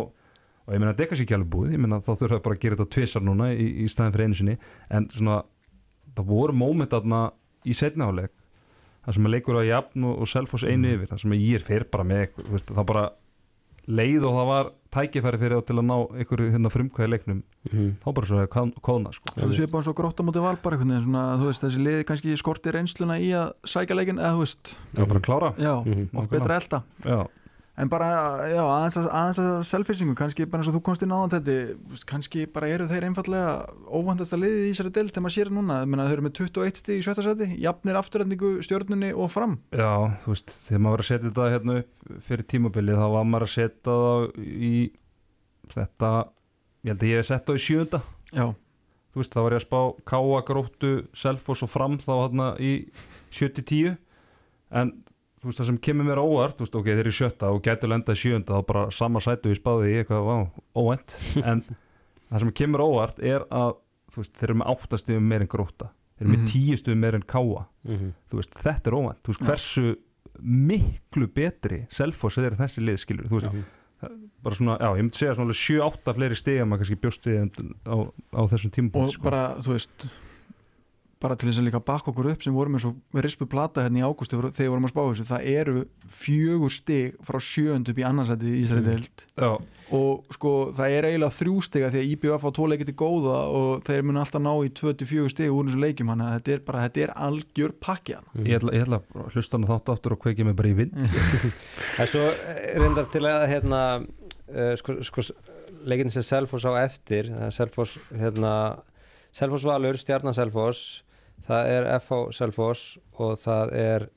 og ég meina þetta er kannski ekki alveg búið ég meina þá þurfa það bara að gera þetta tvisar núna í, í staðin fyrir einu sinni, en svona það voru mómentarna í setniháleik það sem að leikur á jafn og, og selfos einu Mhm. yfir, það sem að ég er fyrir bara með eitthvað, þú veist, það bara leið og það var tækifæri fyrir þá til að ná einhverju hérna frumkvæði leiknum Mhm. þá bara svo að kóna sko. svo þú séu bara og grótt á móti val bara einhvern veginn svona, veist, þessi liði kannski skorti reynsluna í að sækja leikin eða þú veist, það var bara klára já, Mhm. oft betra elda já, en bara, já, aðeins að, aðeins að selfisingu, kannski bara eins og þú komst inn á þetta kannski bara eru þeir einfallega óvandast að liði í þessari deild þegar maður sér núna, meina þeir eru með 21 stig í sjötta seti, jafnir afturrætningu stjörnunni og fram. Já, þú veist þegar maður var að setja þetta hérna upp fyrir tímabilið þá var maður að setja það í þetta ég held að ég hef sett það í sjönda já, þú veist, þá var ég að spá Káa, Gróttu, Selfoss og Fram þá hérna í 70-10 en þú veist, það sem kemur mér óvart veist, ok, þeir eru sjötta og gætu lenda í sjönda þá bara sama sætu í spáði í eitthvað, óvænt. En það sem kemur óvart er að veist, þeir eru með áttastíðum meir en Grótta. Þeir eru með tíustíðum meir en Káa Mhm. þú veist, þetta er óvænt, þú veist, Já. hversu miklu betri Selfoss er þessi lið, skilur, þú veist, Mhm. bara svona, já, ég myndi segja svona 7-8 fleiri stig að maður kannski bjóst við á, á þessum tímpum og bara, þú veist bara til þess að líka bakka okkur upp sem vorum eins og rispu plata hérna í ágúst þegar við vorum að spá þessu, það eru fjögur stig frá sjöund upp í annarsæti í Ísraeli Mm. deild. Já, og sko það er eiginlega þrjú stiga því að IBF á tvo leikið til góða og þeir mun alltaf ná í 24 stig úr þessu leikjum hann að þetta er bara, þetta er algjör pakki hann ég ætla, ég ætla að hlusta hann þátt aftur og kveikja mig bara í vind. En svo eh, reyndar til að hérna, uh, sko, sko leikin sem Selfoss á eftir það er Selfoss hérna, Selfoss Valur, Stjarnan Selfoss það er FH Selfoss og það er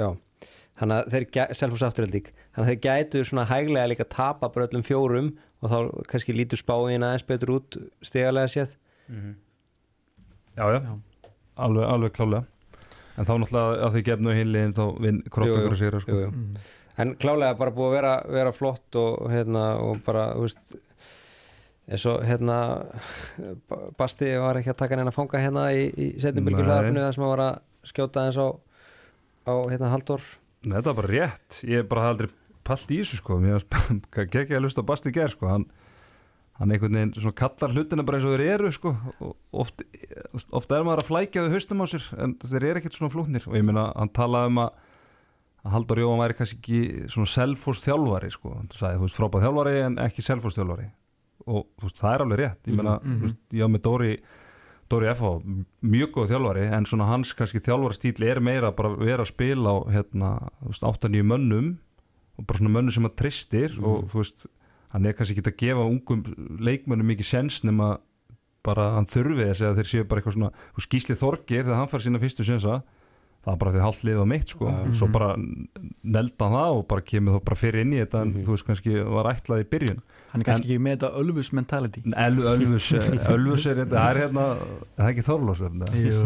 já þannig að þeir, Selfoss afturhaldík þannig að þeir gætu svona hæglega líka tapa bara öllum fjórum og þá kannski lítur spáin aðeins betur út stigalega séð já, já, Já. Alveg, alveg klálega en þá náttúrulega að því gefnu hinliðin þá vinn ykkur að sigra sko. jú, jú. en klálega bara búið að vera, vera flott og hérna og bara þú veist eins og hérna Ba- Basti var ekki að taka neina fanga hérna í, í setnum Nei. bylgjulaðarfinu þar sem hann var að skjóta eins á, á hérna Halldór. Nei, þetta var bara rétt. Ég bara hafði aldrei palt í þessu sko. Mér gekk ég að lusta Basti Ger sko. Hann, hann einhvern veginn svona kallar hlutina bara eins og þeir eru sko. Og oft, oft er maður að flækja við haustum á sér en þeir eru ekkert svona flúknir og ég meina hann talaði um að að Haldur Jóhann væri kannski ekki svona selfos þjálfari sko. Hann sagði þú veist frábæð þjálfari en ekki selfos þjálfari og veist það er alveg rétt ég meina Mhm, mhm. þú veist, ég á með Dóri Dóri F.A. mjög góð þjálfari en svona hans kannski þjálfarastíl er meira bara að vera að spila á hérna, þú veist, 8-9 mönnum og bara svona mönnum sem að tristir Mhm. og þú veist, hann er kannski ekki að gefa ungum leikmönnum mikið sens nema bara hann þurfi þess að þeir séu bara eitthvað svona, þú veist, Gísli Þorgir þegar hann fær sína fyrstu sensa það er bara því hálft liða mitt sko Já. svo bara nelda hann það og bara kemur þá bara fyrir inn í þetta en Mhm. þú veist kannski var ætlað í byrjun hann er kannski ekki með þetta Ölfus mentality. El, Ölfus, Ölfus er þetta, það er hérna það er ekki Þorlós Jú,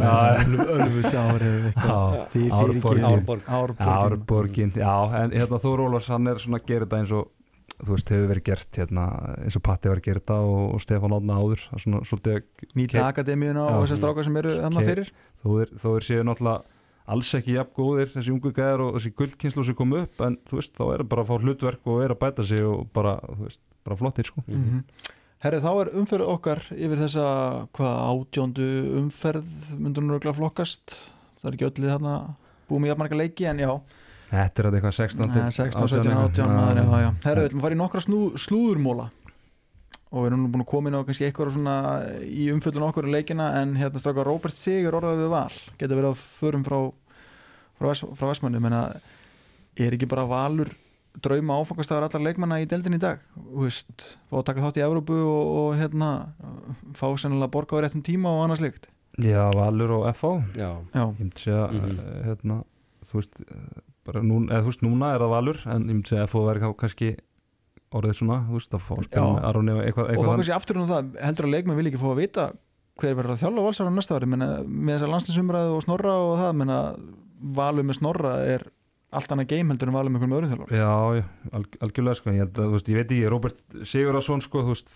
Ölfus árið eitthvað. Þið fyrir ekki Árborgin. Árborg. Árborgin. Árborgin, já, en hérna Þór Ólafs hann er svona að gera þetta eins og þú veist, hefur verið gert hérna eins og Patti var að gera þetta og, og Stefán Átna áður svona svolítið Nýta Ke- akademíuna og þessar strákar sem eru þarna Ke- fyrir. Þó er, þó er séu náttúrulega alls ekki jafn góðir þessi ungu gæðar og þessi guldkynslu sem kom upp en þú veist, þá er það bara að fá hlutverk og er að bæta sig og bara, þú veist, bara flottir sko. Mm Herri, þá er umferð okkar yfir þessa hvað átjóndu umferð myndur nú regla flokkast. Það er ekki öll í þarna búið með jafnmarga leiki en já, Þetta er eitthvað 16 Nei, 16, 17, 18 maður, já, já. Herri, við ætlum að fara í nokkra snú, slúðurmóla og við erum nú búin að koma inn á kannski eitthvað svona í umfjöldun okkur í leikina en hérna stráka Róbert Sigur orðað við val. Getur verið að förum frá frá, frá Vestmanni menna, er ekki bara valur drauma áfangastæður allar leikmanna í deildin í dag. Þú veist, fá að taka þátt í Evrópu og, og hérna fá sennilega borga á réttum tíma og annars líkt Já, Valur og FH Já, Já, ég myndi segja Mhm. uh, hérna, þú veist bara nú, eða, þú veist, núna er það Valur en ég myndi segja að FH verið þá kannski orðið svona, þú veist, að fá að spila með Aroni og eitthvað, og eitthvað þá kannski aftur um það heldur að leikmenn vil ekki fá að vita hver verður að þjálfa valsar á næsta ári? Menna, með þessar landstinsumræðu og snorra og það menna, valur með snorra er allt annað geim heldur en valur með einhverjum öðrum þjálfar Já, já, alg, algjörlega sko. Ég, held að, þú veist, ég veit ekki, Robert Sigurðarsson sko, veist,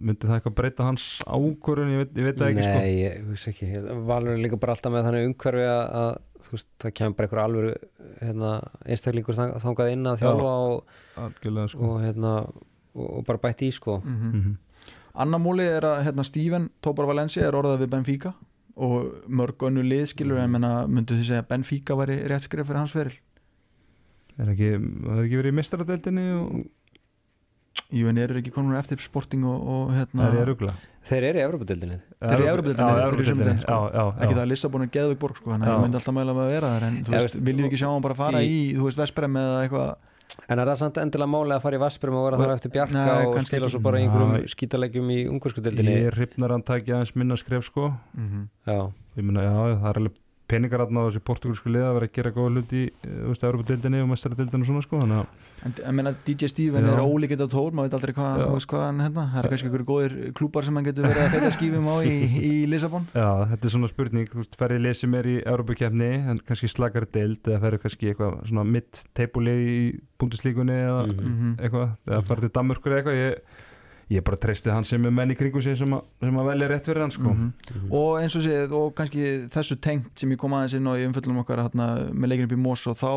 myndi það eitthvað breyta hans ákvörun, ég veit, ég veit það ekki sko. Nei, ég hugsa ekki. Valur er líka bara alltaf með þannig umhverfi að, veist, það kemur bara einhver alvöru hérna, einstaklingur þang- þangað inn að þjálfa og, sko. og, hérna, og, og bara bætti í sko. Mm -hmm. mm Anna múli er að hérna, Steven Tópar Valencia er orðað við Benfica og mörg önnu liðskilur en menna, myndu því segja að Benfica væri rétt skrif fyrir hans feril? er það er ekki verið í mistaradeildinni og Jú en eru ekki konur eftir sporting og, og hérna, það er rugla Þeir eru í Evropadeildinni Þeir eru í Evrópudeildinni, Já, þeir eru í deild, sko. já, já, ekki það að Lissabon er geðvig borg sko, þannig að ég myndi alltaf mæla með að vera þar en þú veist, viljum við ekki sjá hann bara fara í- í, þú veist, Vesprem eða eitthvað En er það samt endilega máli að fara í Vassbjörn og vera þar eftir Bjarka Nei, og ekki. svo bara einhverjum skítalegjum í ungarskudeildinni ég hrifnar hann takja aðeins minna skref sko. Já, ég meina, já, já, það er alveg peningar aðna á þessi portugalsku liða að vera að gera góða hluti í, eh, þú veist, Európa-deildinni og mestaradeildinni og svona sko, En ég meina DJ Steven er ólíkitt á tól, maður veit aldrei hvað, hvað hann hérna, það er kannski einhverju góðir klúpar sem hann getur verið að fæta skífum á í, í Lissabon. Já, þetta er svona spurning, þú veist, ferði lið sem er í Európa-kefni, en kannski slakar deild eða ferði kannski eitthvað svona mitt-teipulið í búndislíkunni eða. Mm eitthvað, eða ég, ég bara treysti hann sem er menn í kringu sig sem, að- sem að velja rétt fyrir hann, sko. Mhm. Og eins og séð, og kannski þessu tengt sem ég kom aðeins inn á í umfjöllum okkar hérna, með leikinu upp í Mós og þá,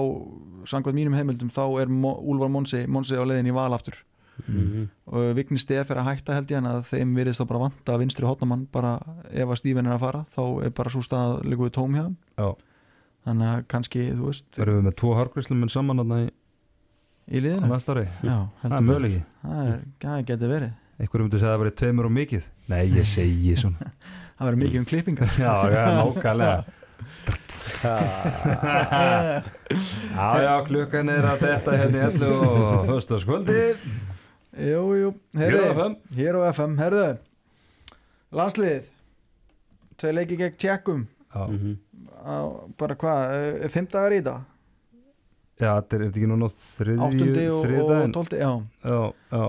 samkvæmt mínum heimildum, þá er Mo, Úlfar Monsi, Monsi á leiðin í val aftur. Mhm. Og Vigni Stef er að hætta held ég en að þeim virðist þá bara vanta vinstri hotnamann bara ef að Steven er að fara, þá er bara svo stað líkuð tóm hjá. Já, Þannig að kannski, þú veist, verðum við með tvo harkvæslum saman aðna í, í á liðinu. næsta ári. Já, Það er möguleiki. Það getur verið. Einhverjum myndi segja að það verið tveimur og mikið. Nei, ég segi svona. Það verður mikið um klippingar. já, já, nákvæmlega. Já, já, klukkan er að detta hérna í ellu og höstaskvöldi. jú, jú, Hér herðu, hér á FM, herðu landslið tvei leiki gegn tjekkum Já, Mhm. bara hvað, eh, fimm dagar í það já þetta er, er þetta ekki núna þriðju, áttundi og, og tólti já, Já, já.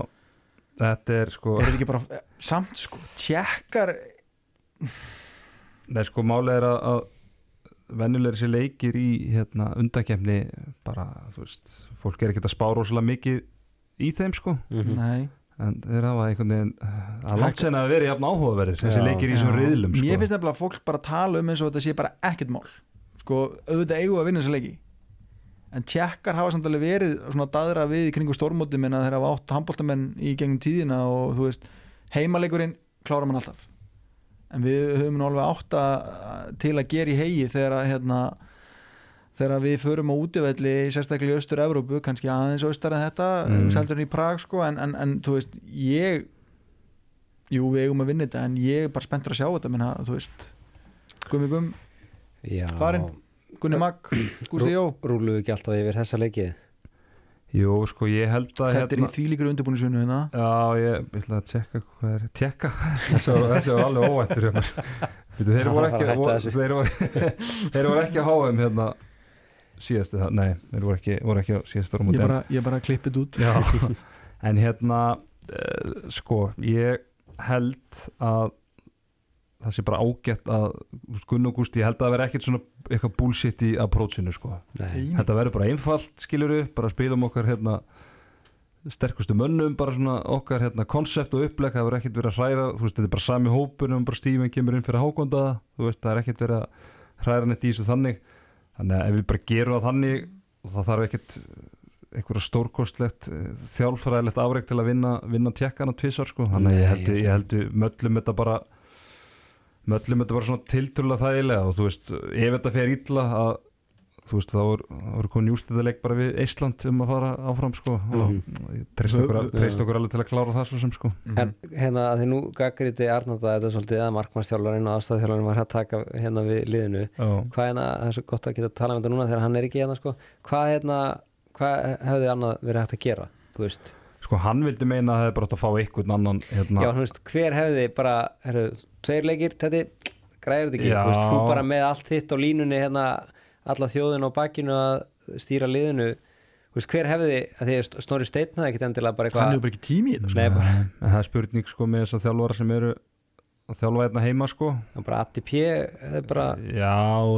Þetta er sko, er þetta ekki bara samt sko, tjekkar nei sko málið er að, að venjulegri sér leikir í hérna undakefni bara, þú veist, fólk er ekkert að spá rosalega mikið í þeim sko Mhm. nei, en þeir hafa einhvern veginn að langt sen að vera jafn áhugaverðir þessi Já. leikir í þessum Já. riðlum sko. mér finnst nefnilega að fólk bara tala um eins og þetta sé bara ekkert mál sko, auðvitað eigu að vinna þessi leiki en tjekkar hafa samt alveg verið svona daðra við í kringu stórmóti menna þeir hafa átt handbóltamenn í gegnum tíðina og þú veist, heimaleikurinn klára mann alltaf en við höfum nú alveg átt að til að gera í hegi þegar að hérna þegar við förum á útivelli sérstaklega í Östur-Evrópu, kannski aðeins austar en þetta, Mm. seldur í Prag sko, en, en, en þú veist, ég jú, við eigum að vinna þetta en ég er bara spenntur að sjá þetta minna, þú veist, Gummi Gum Já, Farinn. Gunni Magg, Gústi Jó rúluðu ekki alltaf yfir þessa leikið Jú, sko, ég held að Þetta er í þvílíkur undirbúinisuinu hérna Já, ég ég ætla að tjekka hvað er Tjekka? Þessi var- alveg. Bíddu, Þeir voru ekki Bara hætta voru, þessu. þeir, voru, þeir voru ekki að háum hérna síðasti það, nei, þeir voru ekki, voru ekki á síðasta Ég rúmúti bara, ég bara klippið út Já, en hérna uh, sko, ég held að það sé bara ágætt að Gunn og Gústi, ég held að það veri ekkert svona eitthvað bullshit í approachinu sko. Nei, þetta verður bara einfalt, skilur upp bara spilum okkar hérna sterkustu mönnum, bara svona okkar hérna konsept og uppleg, það verður ekkert verið að hræra þú veist, þetta er bara sami hópunum, bara Stífin kemur inn fyrir hákonda, þú veist, það er ekkert verið að hræra neitt í þessu þannig. Þannig að ef við bara gerum það þannig það þarf ekkert einhverja stórkostlegt eh, þjálfræðilegt afreg til að vinna, vinna tjekkana tvisar sko, þannig að ég held, ég- ég held við möllum þetta bara möllum þetta bara svona tilturlega þægilega og þú veist, ef þetta fer illa að þú veist, þá þá er komin jústæðileik bara við Ísland um að fara áfram sko. Og ég treyst okkur, okkur alveg til að klára það svo sem sko. En hérna að þið nú gaggriti Arnanda þetta er svolítið að markmannstjálfarinn og aðstæðþjálfarinn var að taka hérna við liðinu. Já, hvað hérna, það er svo gott að geta að tala um þetta núna þegar hann er ekki hérna sko. Hvað hérna, hvað hefði annað verið hægt að gera þú veist, sko hann vildi meina að það er bara átt að fá einhvern annan hérna, já þú veist, hver hefði bara, herru, tveir leikir þetta, græður þetta ekki, veist, þú bara með allt þitt á línunni hérna, alla þjóðin á bakinu að stýra liðinu veist, hver hefði, að því að Snorri Steinn það ekkit endilega bara Hann hefur eitthvað bara ekki tími í þetta sko. Nei, bara, en það er spurning sko með þess að þjálfara sem eru að þjálfa hérna heima sko. Bara ATP eða bara, Já,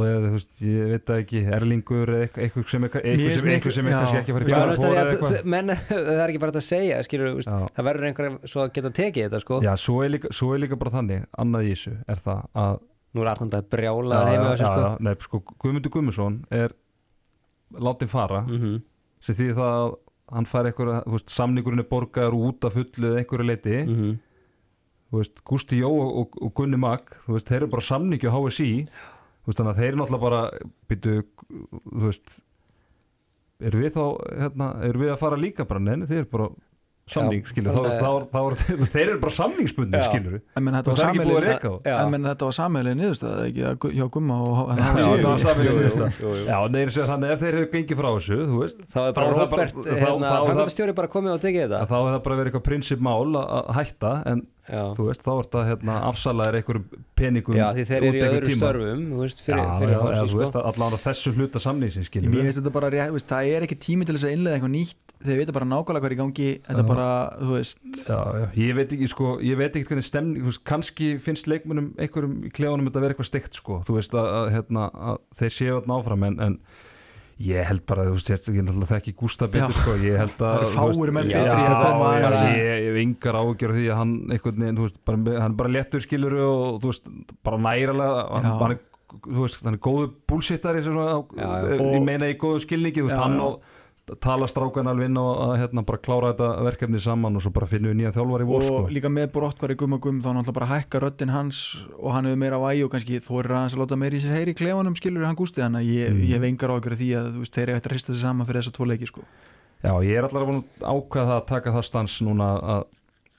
eða, þú veist, ég veit það ekki Erlingur eða eitthvað, eitthvað sem er eitthvað sem, er ekki að fara menn, það er ekki bara hægt að segja skilur, veist, það verður einhver svo að geta tekið þetta sko. Já, svo er, líka, svo er líka bara þannig annað í þessu er það að nú er Arnanda brjálaður heima já, sér sko. já, nei, sko, Guðmundur Guðmundsson er látin fara. Mhm. sem því það að hann fær eitthvað, þú veist, samningurinn er borgaður út af fullu eða einhverju leiti Mhm. þú veist, Gústi Jó og, og, og Gunni Mag þú veist, þeir eru bara samningi á HSI þú veist, þannig að þeir eru náttúrulega bara býtu, þú veist eru við þá, hérna, eru við að fara líka bara, neini, þeir eru bara samning, skilur, þá, þá, þá, þá, þeir eru bara samningsbundni, skilur En menn þetta var það er ekki hjá Gumma og hann það var jú, jú. Já, neir segja þannig ef þeir hefur gengið frá þessu, þú veist þá er bara er Robert hérna, er það- framkvæmdastjóri bara komið og tekið þetta. þá hefur það bara verið eitthvað prinsip mál að að hætta en já, þú veist, þá er það hérna, afsalaðir einhverjum peningum já því þeir eru í öðru tíma. störfum þú veist, fyrir, já, fyrir já, já, þú sko. veist, allan á þessu hluta skilur Mér finnst þetta bara rétt, þú veist, það er ekki tími til þess að innlega eitthvað nýtt þeir vita bara nákvæmlega hvað er í gangi þetta bara, þú veist. Já, já, ég veit ekki, sko, ég veit ekki hvernig stemning, þú veist, kannski finnst leikmennum einhverjum í klefunum þetta vera eitthvað steikt, sko. Þú veist, að, að, hérna, að þeir séu þarna áfram en, en ég held bara, þú veist, ég náttúrulega þekki Gústa betur, sko, ég held að fáir menn betri að koma bara- ég, ég hef yngar ágjör af því að hann einhvern veginn, þú veist, bara, hann er bara léttur skilur og þú veist, bara næralega hann, hann er, þú veist, hann er góðu já. ég meina í góðu skilningi, þú veist, Já, hann já. og tala strákan alveg inn og að hérna bara klára þetta verkefni saman og svo bara finnum við nýja þjálfar í vor og sko. líka með brottkværi Gumma Gum þá náttúrulega bara hækka röddin hans og hann hefur meira vægi og kannski þorir aðeins að láta meira í sér heyri klefanum skilur hann Gústi þannig að ég, Mm. ég hef engar ágjör af því að þú veist, þeir eru eftir að hrista sig saman fyrir þessa tvo leiki sko. Já, ég er allar að ákveða það að taka það stans núna að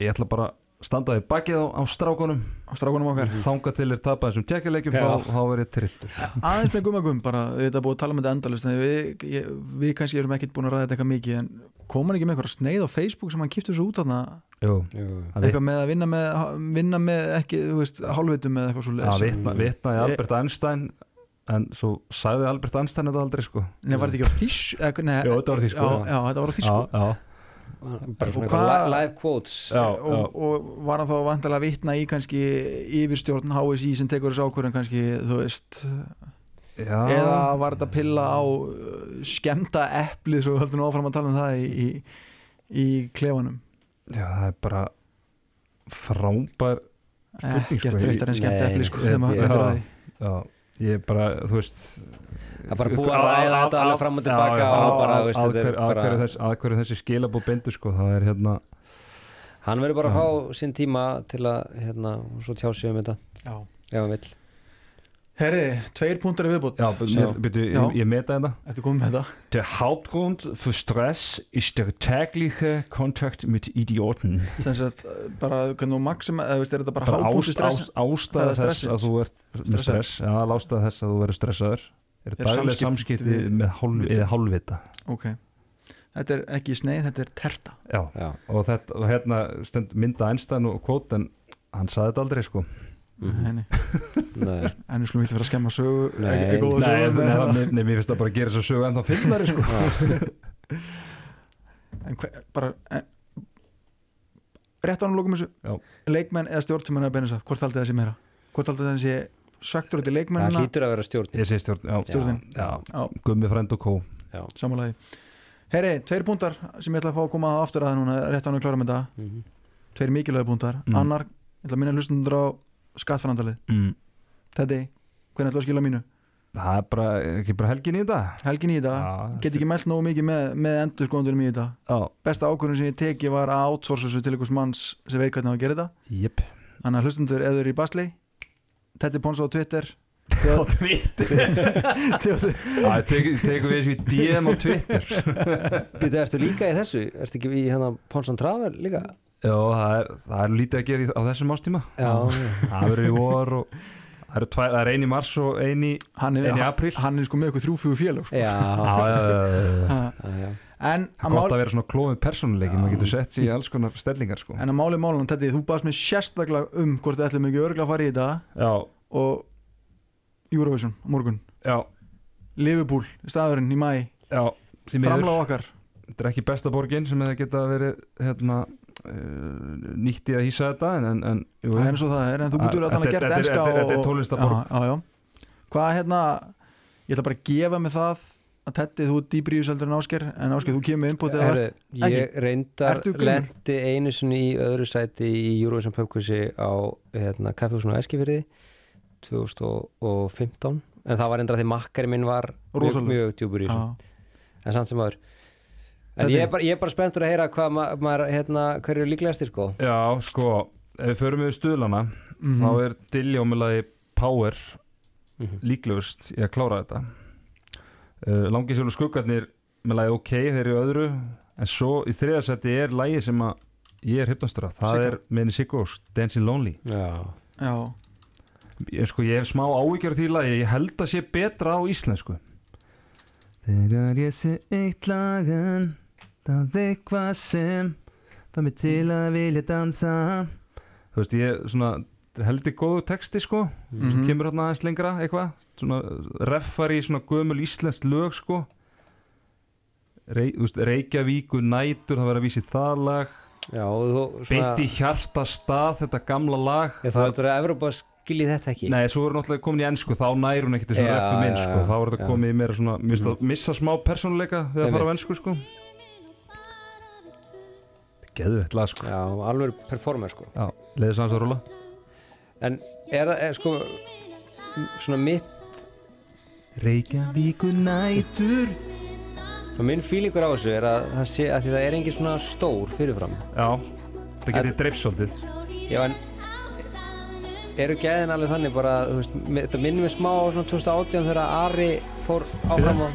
ég ætla bara að standa við bakið á, á strákunum. Á strákunum okkar. Þanga til er tapað þessum tjekkjuleikjum Já. þá, þá verið trilltur aðeins með Gumma Gum bara, þetta er búið að tala um þetta endalist við, ég, við kannski erum ekkit búin að ræða þetta eitthvað mikið en kom hann ekki með eitthvað sneið á Facebook sem hann kýftur svo út þarna? Jú, Jú, jú. að vit- eitthvað með að vinna með, vinna með ekki, þú veist, hálfvitum eða eitthvað svo að vitna, vitnaði Ég- Albert Einstein en svo sagði Albert Einstein þetta aldrei sko. Nei, var þetta ekki á eða- Nei, Jú, þetta var á þýsku, bara svona li- live quotes. Já, og, og var hann þá vantilega að vitna í kannski yfirstjórn HSI sem tekur þessu ákvörðin kannski, þú veist? Já. eða var þetta að pilla á uh, skemmta eplið svo höldum við áfram að tala um það í, í, í klefanum? Já, það er bara frábær Spurning, ekkert sko, þreytar en nei, eplið sko, þegar maður ég- veitur að því. já, ég bara, þú veist Það er bara búið að ræða þetta alveg fram og tilbaka og bara, að- veist, að þetta er að bara- hverju þessi- að skilabú bindur sko, það er hérna Hann verður bara að fá sinn tíma til að hérna, svo tjá sig um þetta Já. ef hann vill Herri, tveir púntar í viðbútt já, Já. ég, ég meta þetta Ertu komið með það? Der Hauptgrund für Stress ist der tägliche Kontakt mit Idioten. Sem sagt, bara hvernig þú maxima eða veist, er þetta bara Bara hábúti ást, stress? ást, ástæða er þess að þú Stressaður. stress, já, ástæða þess að þú verður stressaður er daglega samskipti samskipti við- með hálf, eða hálfvita Ok, þetta er ekki sneið, þetta er terta já, Já, og, þetta, og hérna stend mynda Einstein og kvót en hann saði þetta aldrei sko. Nei, nei. Nei. En við skulum ekki vera að skemma sögu Nei. ekki, ekki góða nei, sögu nei, nei, það. nei, nei, mér finnst það bara að gera þess að sögu en þá finnari sko Já. En hver, bara en, Rétt ánum lókum þessu Já. Leikmenn eða stjórn sem hann er að beina sér Hvort haldið það sé meira? Hvort haldið það sé söktur þetta Það leikmennina. Hlýtur að vera stjórn ég sé stjórn, já, Stjórnin. já, Já, gummi frænd og kó. Sammálaði Herri, tveir púntar sem ég ætla að fá að koma aftur að núna Rétt ánum klára með þetta. Mhm. Tveir mikilvægi púntar Mm. Annar, ég ætla að minna hlustundur á skattfrandalið mm. Teddy, hvernig ætla að skila mínu? það er bara, ekki bara helgin í þetta. Helgin í þetta. Get ekki mælt nógu mikið með, með endur skoðundurum í þetta. Já, Besta ákvörðun sem ég teki var að þessu til einhvers manns sem veit hvernig á að gera þetta. Jöp Þannig að hlustundur eða eru í basli Teddy Ponso á Twitter. Á Twitter? Það tekum við þessu í DM á Twitter. Býtu, ertu líka í þessu? Ertu ekki í hérna Ponsan Travel líka? Já, það er, það er lítið að gera í, á þessum ástíma Já, Það verður í vor og það er, tvær, það er ein í mars og ein í, Hann er, ein í apríl. hann er sko með eitthvað þrjú fjögur félag sko. já, Já, já, já, En Það að er gott mál að vera svona klófið persónuleiki maður getur sett sér í alls konar stellingar sko. En að máli málan, Teddy, þú baðst mér sérstaklega um hvort við ætlum ekki örgulega að fara í þetta Já, og Eurovision á morgun já, Liverpool, staðurinn í mæ því. Framláð okkar Þetta er ekki besta borgin sem það geta verið hérna, uh, nýtt í að hýsa þetta en, en, en jú, Það er eins og það er, en þú getur þetta er- gert þetta er- enska þetta er- þetta er og- tónlistarborg. Já, já, já. Hvað hérna Ég ætla bara að gefa mig það að Teddy, þú seldur en Ásker en Ásker, þú kemur eða Herru, varst ég reyndar Ertu grimmur? lendi einu sinni í öðru sæti í Eurovision Pubquizi á hérna, kaffehúsinu á Eskifyrði 2015 en það var reyndar að því makkari minn var mjög, Rosalega. mjög djúpur í þessu en samt sem aður en ég er- bara, ég er bara spenntur að heyra hvað ma maður, hérna, hver eru líklegastir sko Já, sko, ef við förum við stuðlana Mhm. þá er lagi Power Mhm. líklegust í að klára þetta uh, Langi sjólu skuggarnir með lagi OK, þeir eru í öðru. En svo í þriðasetti er lagi sem að ég er hypnastur af, það Siggo. er Meni Siggos, Dancing Lonely. Já, Já, ég, sko, ég hef smá áhyggjur af því lagi. Ég held að sé betra á íslensku. Þegar ég sé eitt lagan það er eitthvað sem það mig til að vilja dansa. Þú veist, ég svona heldur góðu texti sko Mhm. sem kemur hérna aðeins lengra eitthvað. Svona reffar í svona gömul íslensk lög sko. Rey, Reykjavíku nætur það verður að vísi það lag. Já þú beint í hjarta stað þetta gamla lag. Ég þá heldur að Evrópa skilji þetta ekki. Nei, svo er náttúrulega komin í ennsku, þá nær hún ekkert þessu Já, reffu minn, já, sko, já, þá er þetta já. komið í meira svona, mista, Mhm. missa smá persónuleika við að fara á ennsku, sko. Geðvett lag, sko. Já, alveg performer sko. Já, leiðis hans að rúla En er það, er, sko svona mitt Reykjavíku nætur. Og minn fílingur á þessu er að það sé að því það er engin svona stór fyrirfram. Já, það getur dreifst svolítið. Já, en eru gæðin alveg þannig bara, þú veist, með- þetta minnum við smá á svona 2018 þegar Ari fór áfram á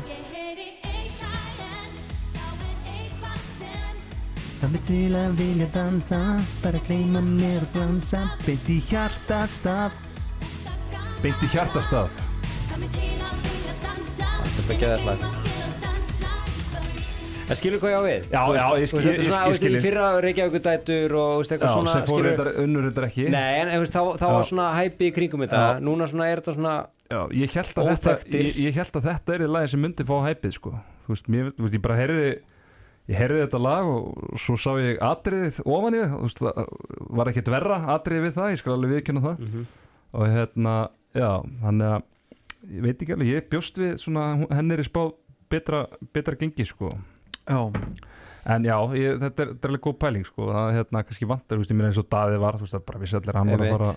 Það með til að vilja dansa bara gleyma mér og glansa beint í hjartastað beint í hjartastað Þetta er gæðið slag En skilur hvað ég á við? Já, Þú já, ég þú skil- veist, þetta er svona, þú fyrra Reykjavíkudætur og þú veist, Já, eitthvað svona sem fór skilur- reyndar unnur reyndar ekki Nei, en þú veist, þá, þá Já. var svona hæpi í kringum þetta Já. Núna svona er þetta svona Já, ég held að þetta Óþekktir. ég, ég held að þetta er í lagi sem myndi fá hæpið sko. þú veist, mér, þú veist, ég bara heyrði ég heyrði þetta lag og svo sá ég atriðið ofan í það, þú veist, það var ekkert verra atriðið við það, ég skal alveg viðkynna það. Mhm. og hérna, já, þannig að ég veit ekki alveg, ég bjóst við svona, henni er í spá betra, betra gengi, sko. Já, en já, ég, þetta, er, er alveg góð pæling, sko. Það hérna kannski vantar, þú veist, ég meina eins og Daði var, þú veist, það bara vissi allir að hann var að fara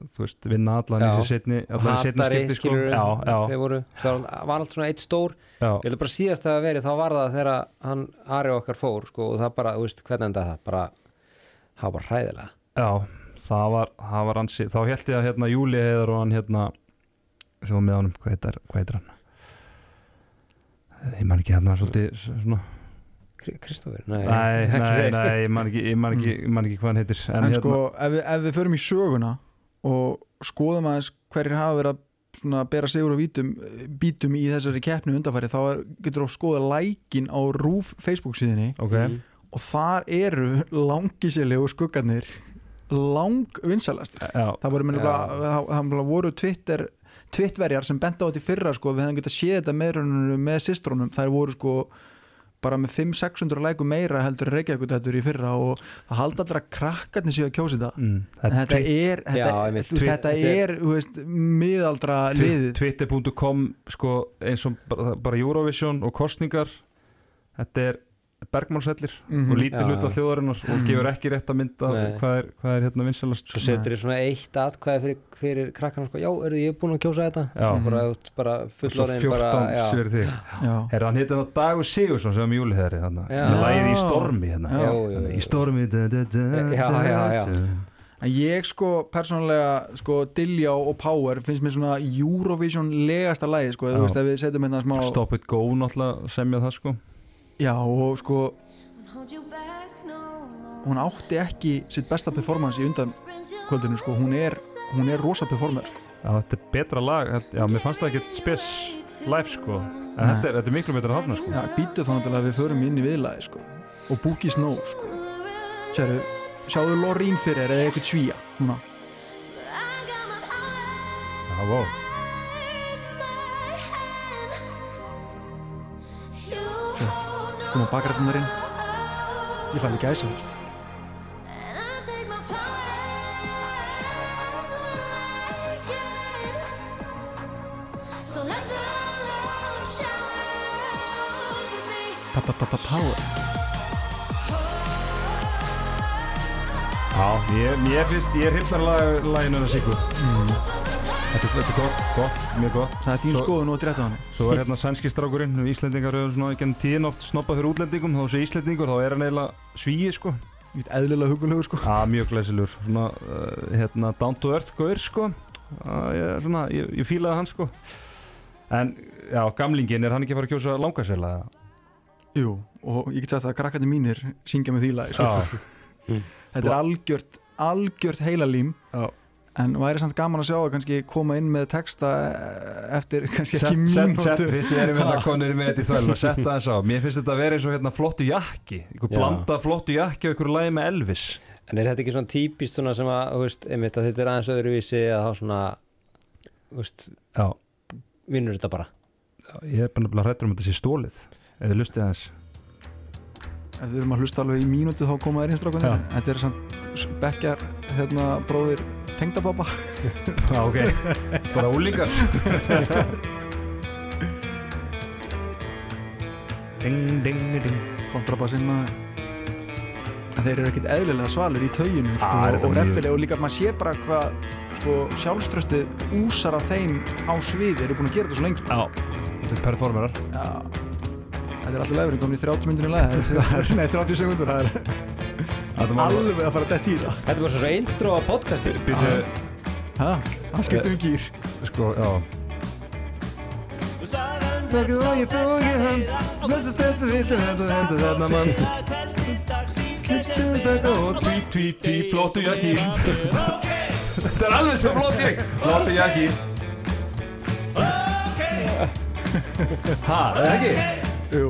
þú veist, vinna allan í þessi setni allan í setni skipti sko. skilur já, já, þeir voru, það var allt svona eitt stór ég held að bara síðast að verið þá var það þegar hann Ari okkar fór sko, og það bara, þú veist, hvernig enda það? Bara, það var bara hræðilega. Já, það var, það var ansi, þá held ég að hérna Júli heiðar og hann hérna sem var með honum, hvað heitir, hvað heitir hann? Ég man ekki hérna svolítið svona, Kri- Kristófur, nei, nei, nei, nei, ég man ekki, ég man ekki, ég man ekki hvað hann heitir en, en, sko, ef við, ef við förum í söguna og skoðum aðeins hverjir hafa verið að svona bera sigur og vítum, bítum í þessari keppni undanfæri, þá getur þú skoða lækin á RÚF Facebook síðinni ok, Mhm. og þar eru langisilegu skuggarnir lang vinsalast já, það voru, Já. það, það, voru Twitter twittverjar sem benda á þetta í fyrra sko, við hefum getað séð þetta með, með systrónum þær voru sko bara með 500-600 læku meira heldur Reykjavík þetta í fyrra og það haldi allra krakkarnir séu að kjósi þetta. Mm, en þetta er, Já, þetta, þú, veist, þetta Twi- er þú veist, miðaldra liðið. Twitter.com sko, eins og bara, bara Eurovision og kostningar þetta er bergmálsællir Mhm. og lítið Já, hluta já. þjóðarinnar og Mhm. gefur ekki rétt að mynda hvað er, hvað er hérna vinsalast svo setur þið svona eitt atkvæði fyrir, fyrir krakkana sko, já, eru ég búin að kjósa þetta Já. Svo bara, bara svo fullorðin 14 bara, já, sér þig Já. er hann hittan á Dagur Sigursson sem er mjúli þeirri þannig Já. með lægið í stormi hérna Já. Jú. í stormi da, da, da, Já, já, já. ég sko persónulega sko Dilljá og Power finnst mér svona Eurovision legasta lægi sko, Já. þú veist við setjum hérna smá Stop It Go náttúrulega semja það sko já og sko hún átti ekki sitt besta performance í undan kvöldinu sko, hún er, hún er rosa performer sko. já, þetta er betra lag já, mér fannst það ekki spes live sko en þetta er, þetta er miklu betra hafna sko já, býtu þá til að við förum inn í viðlagi sko. og Bookie Snow sko. Sjáru, sjáðu Lorín fyrir eða eitthvað svíja núna já, wow. Can. So let the love shower over me. Pa-pa-pa-pa-power Já, ég, ég finnst, ég er hrifnar lag, laginu hennar Sigur Þetta, er- þetta er gott, gott, mjög gott. Það er þín skoðun og drétta hann Svo er hérna sænski strákurinn, Íslendingar eru svona ekki tíðin oft snoppað fyrir útlendingum þá sé Íslendingur, þá er hann eiginlega svíi sko. Veit eðlilega hugulegur sko. Já, mjög glæsilegur, svona uh, hérna down to earth gaur sko. Uh, ég, svona, ég, ég fílaði hann sko. En, já, gamlingin, er hann ekki að fara að kjósa langasela? Jú, og ég get sagt að krakkarnir mínir syngja með því lagi sko. Þetta er algjört, algjört en væri samt gaman að sjá að kannski koma inn með texta eh, eftir kannski Sett, ekki sett, sett, mínútu fyrst við erum hérna konir með þetta í þvæl og setta þess á. Mér finnst þetta að vera eins og hérna flottu jakki einhver Já. blanda flottu jakki og einhver lagi með Elvis. En er þetta ekki svona típist svona sem að, þú veist, einmitt að þetta er aðeins öðruvísi að þá svona, þú veist, Já, vinnur þetta bara? Ég er bara hrættur um að þetta sé stólið Ef þið lustið aðeins. Ef við erum að hlusta alveg í mínútu þá koma þeir einstrákunir Já. þetta er samt bekkjar hérna bróðir tengdapappa Já, ok, bara úlingar Ding, ding, ding. Kontrabassinn maður. En þeir eru ekkit eðlilega svalir í tauginu sko, Ah, og reffilega og líka maður sér bara hvað sko, sjálfströstið úsar af þeim á sviði, eru búin að gera þetta svo lengi. Já, þetta er performerar. Já, þetta er alltaf leifurinn komin í 30 myndunni leið það er, nei 30 sekundur, það er alveg að fara dett í það. Þetta er bara svo intro á podcasti það skiptum við gýr sko, já. Takk og ég fóði hann Blessa stefni við þetta þetta þarna mann. Og tví, tví, tví, flottu jakki. Þetta er alveg sem flottu jakki Flottu jakki. Ha, það er ekki? Jú,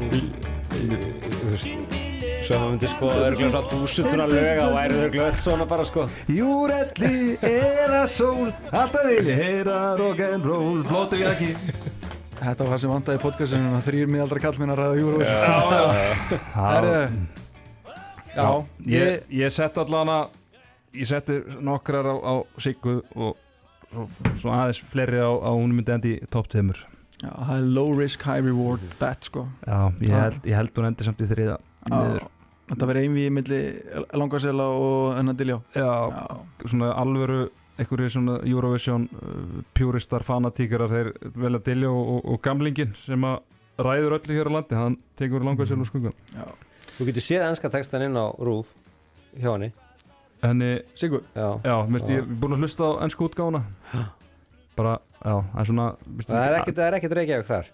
Svo maður myndi sko örglega svona þúsund svona lög og væri örglega öll svona bara sko? Júrelli eða sól Alltaf vil ég heyra rock'n'roll Flottu jakki þetta var það sem vandaði í podcastinu að þrýr miðaldra kallmenn að ræða Eurovision Já, Herðu, Já, ég, ég, ég sett allan að ég setti nokkrar á, á Siggu og svo, svo aðeins fleiri á, á hún myndi endi í top 2 já, það er low risk, high reward bet sko. Já, ég held, ég held hún endi samt í þriða Já. Þetta verður einvið milli langarsela og hennar diljá Já, Já, svona alvöru einhverju svona Eurovision uh, puristar, fanatíkarar þeir velja Dilljó og, og, og gamlingin sem að ræður öllu hér á landi. Hann tekur langað sér úr skuggan Já. Þú getur séð ennska textan inn á Rúf hjá henni. Henni, Sigur, Já, já, minnst, ég er búin að hlusta á ennsku útgáfuna. Bara, já, það er svona er ekkert, það er ekkert reykjavík þar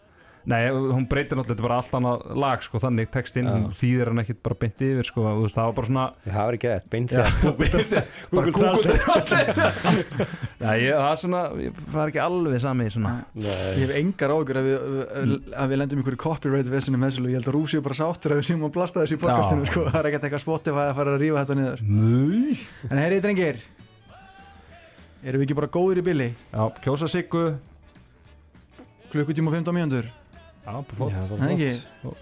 Nei, hún breytir náttúrulega, þetta er bara allt annað lag sko, þannig textinn, hún þýðir hann ekkit bara beint yfir sko, þú veist, það var bara svona Það var ekki þetta, beint bara Google Translate. Nei, ég, það er svona, ég, það er ekki alveg sami svona, ég hef engar ágjur að við, að, að við lendum ykkur copyright vesinu með þessu og ég held að Rúf séu bara sáttur að við séum að blasta þessu í podcastinu sko. það er ekkert eitthvað Spotify að fara að rífa þetta niður. Nei. En heyri drengir. Erum við ekki bara góðir í billi Já, kjósa Siggu. Klukkutíma og 15 mínútur Já, flott.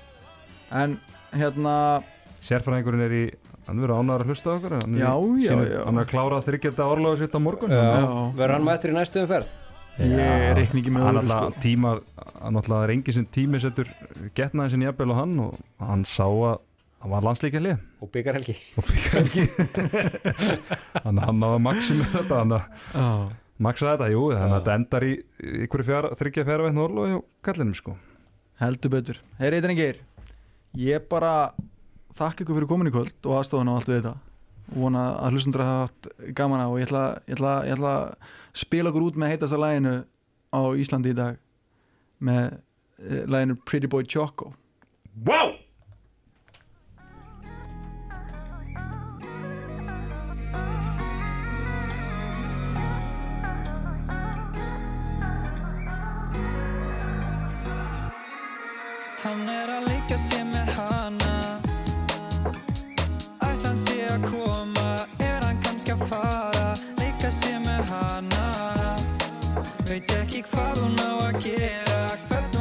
en hérna Sérfræðingurinn er í, hann verður ánæður að hlusta á okkur hann Já, já, sínum- já. Hann er að klára að þryggjölda orlofu sitt á morgun. Verður hann mættur í næstu umferð? ég reikni ekki með Hann öðru sko. tíma, hann alltaf er engin sem tími setur getnaði sinni jafnvel og hann og hann sá að hann var landsleikja lið Og byggarhelgi og byggja ekki hann, hann náða maximum þetta hann að Já. maksa þetta, jú, þannig að þetta endar í fjara, þryggja fjara veitna orlofu hjá kallinum sko heldur betur. Heyri drengir ég bara þakka ykkur fyrir komin í kvöld og aðstofan á allt við þetta. Vona að hlustundur hafa haft gaman á og ég ætla, ég, ætla, ég ætla að spila okkur út með heitasta læginu á Íslandi í dag með eh, læginu Pretty Boy Choco. Wow! Hann er að leika sér með hana. Ætla hann sé að koma Er hann kannski að fara? Leika sér með hana. Veit ekki hvað hún á að gera Hvern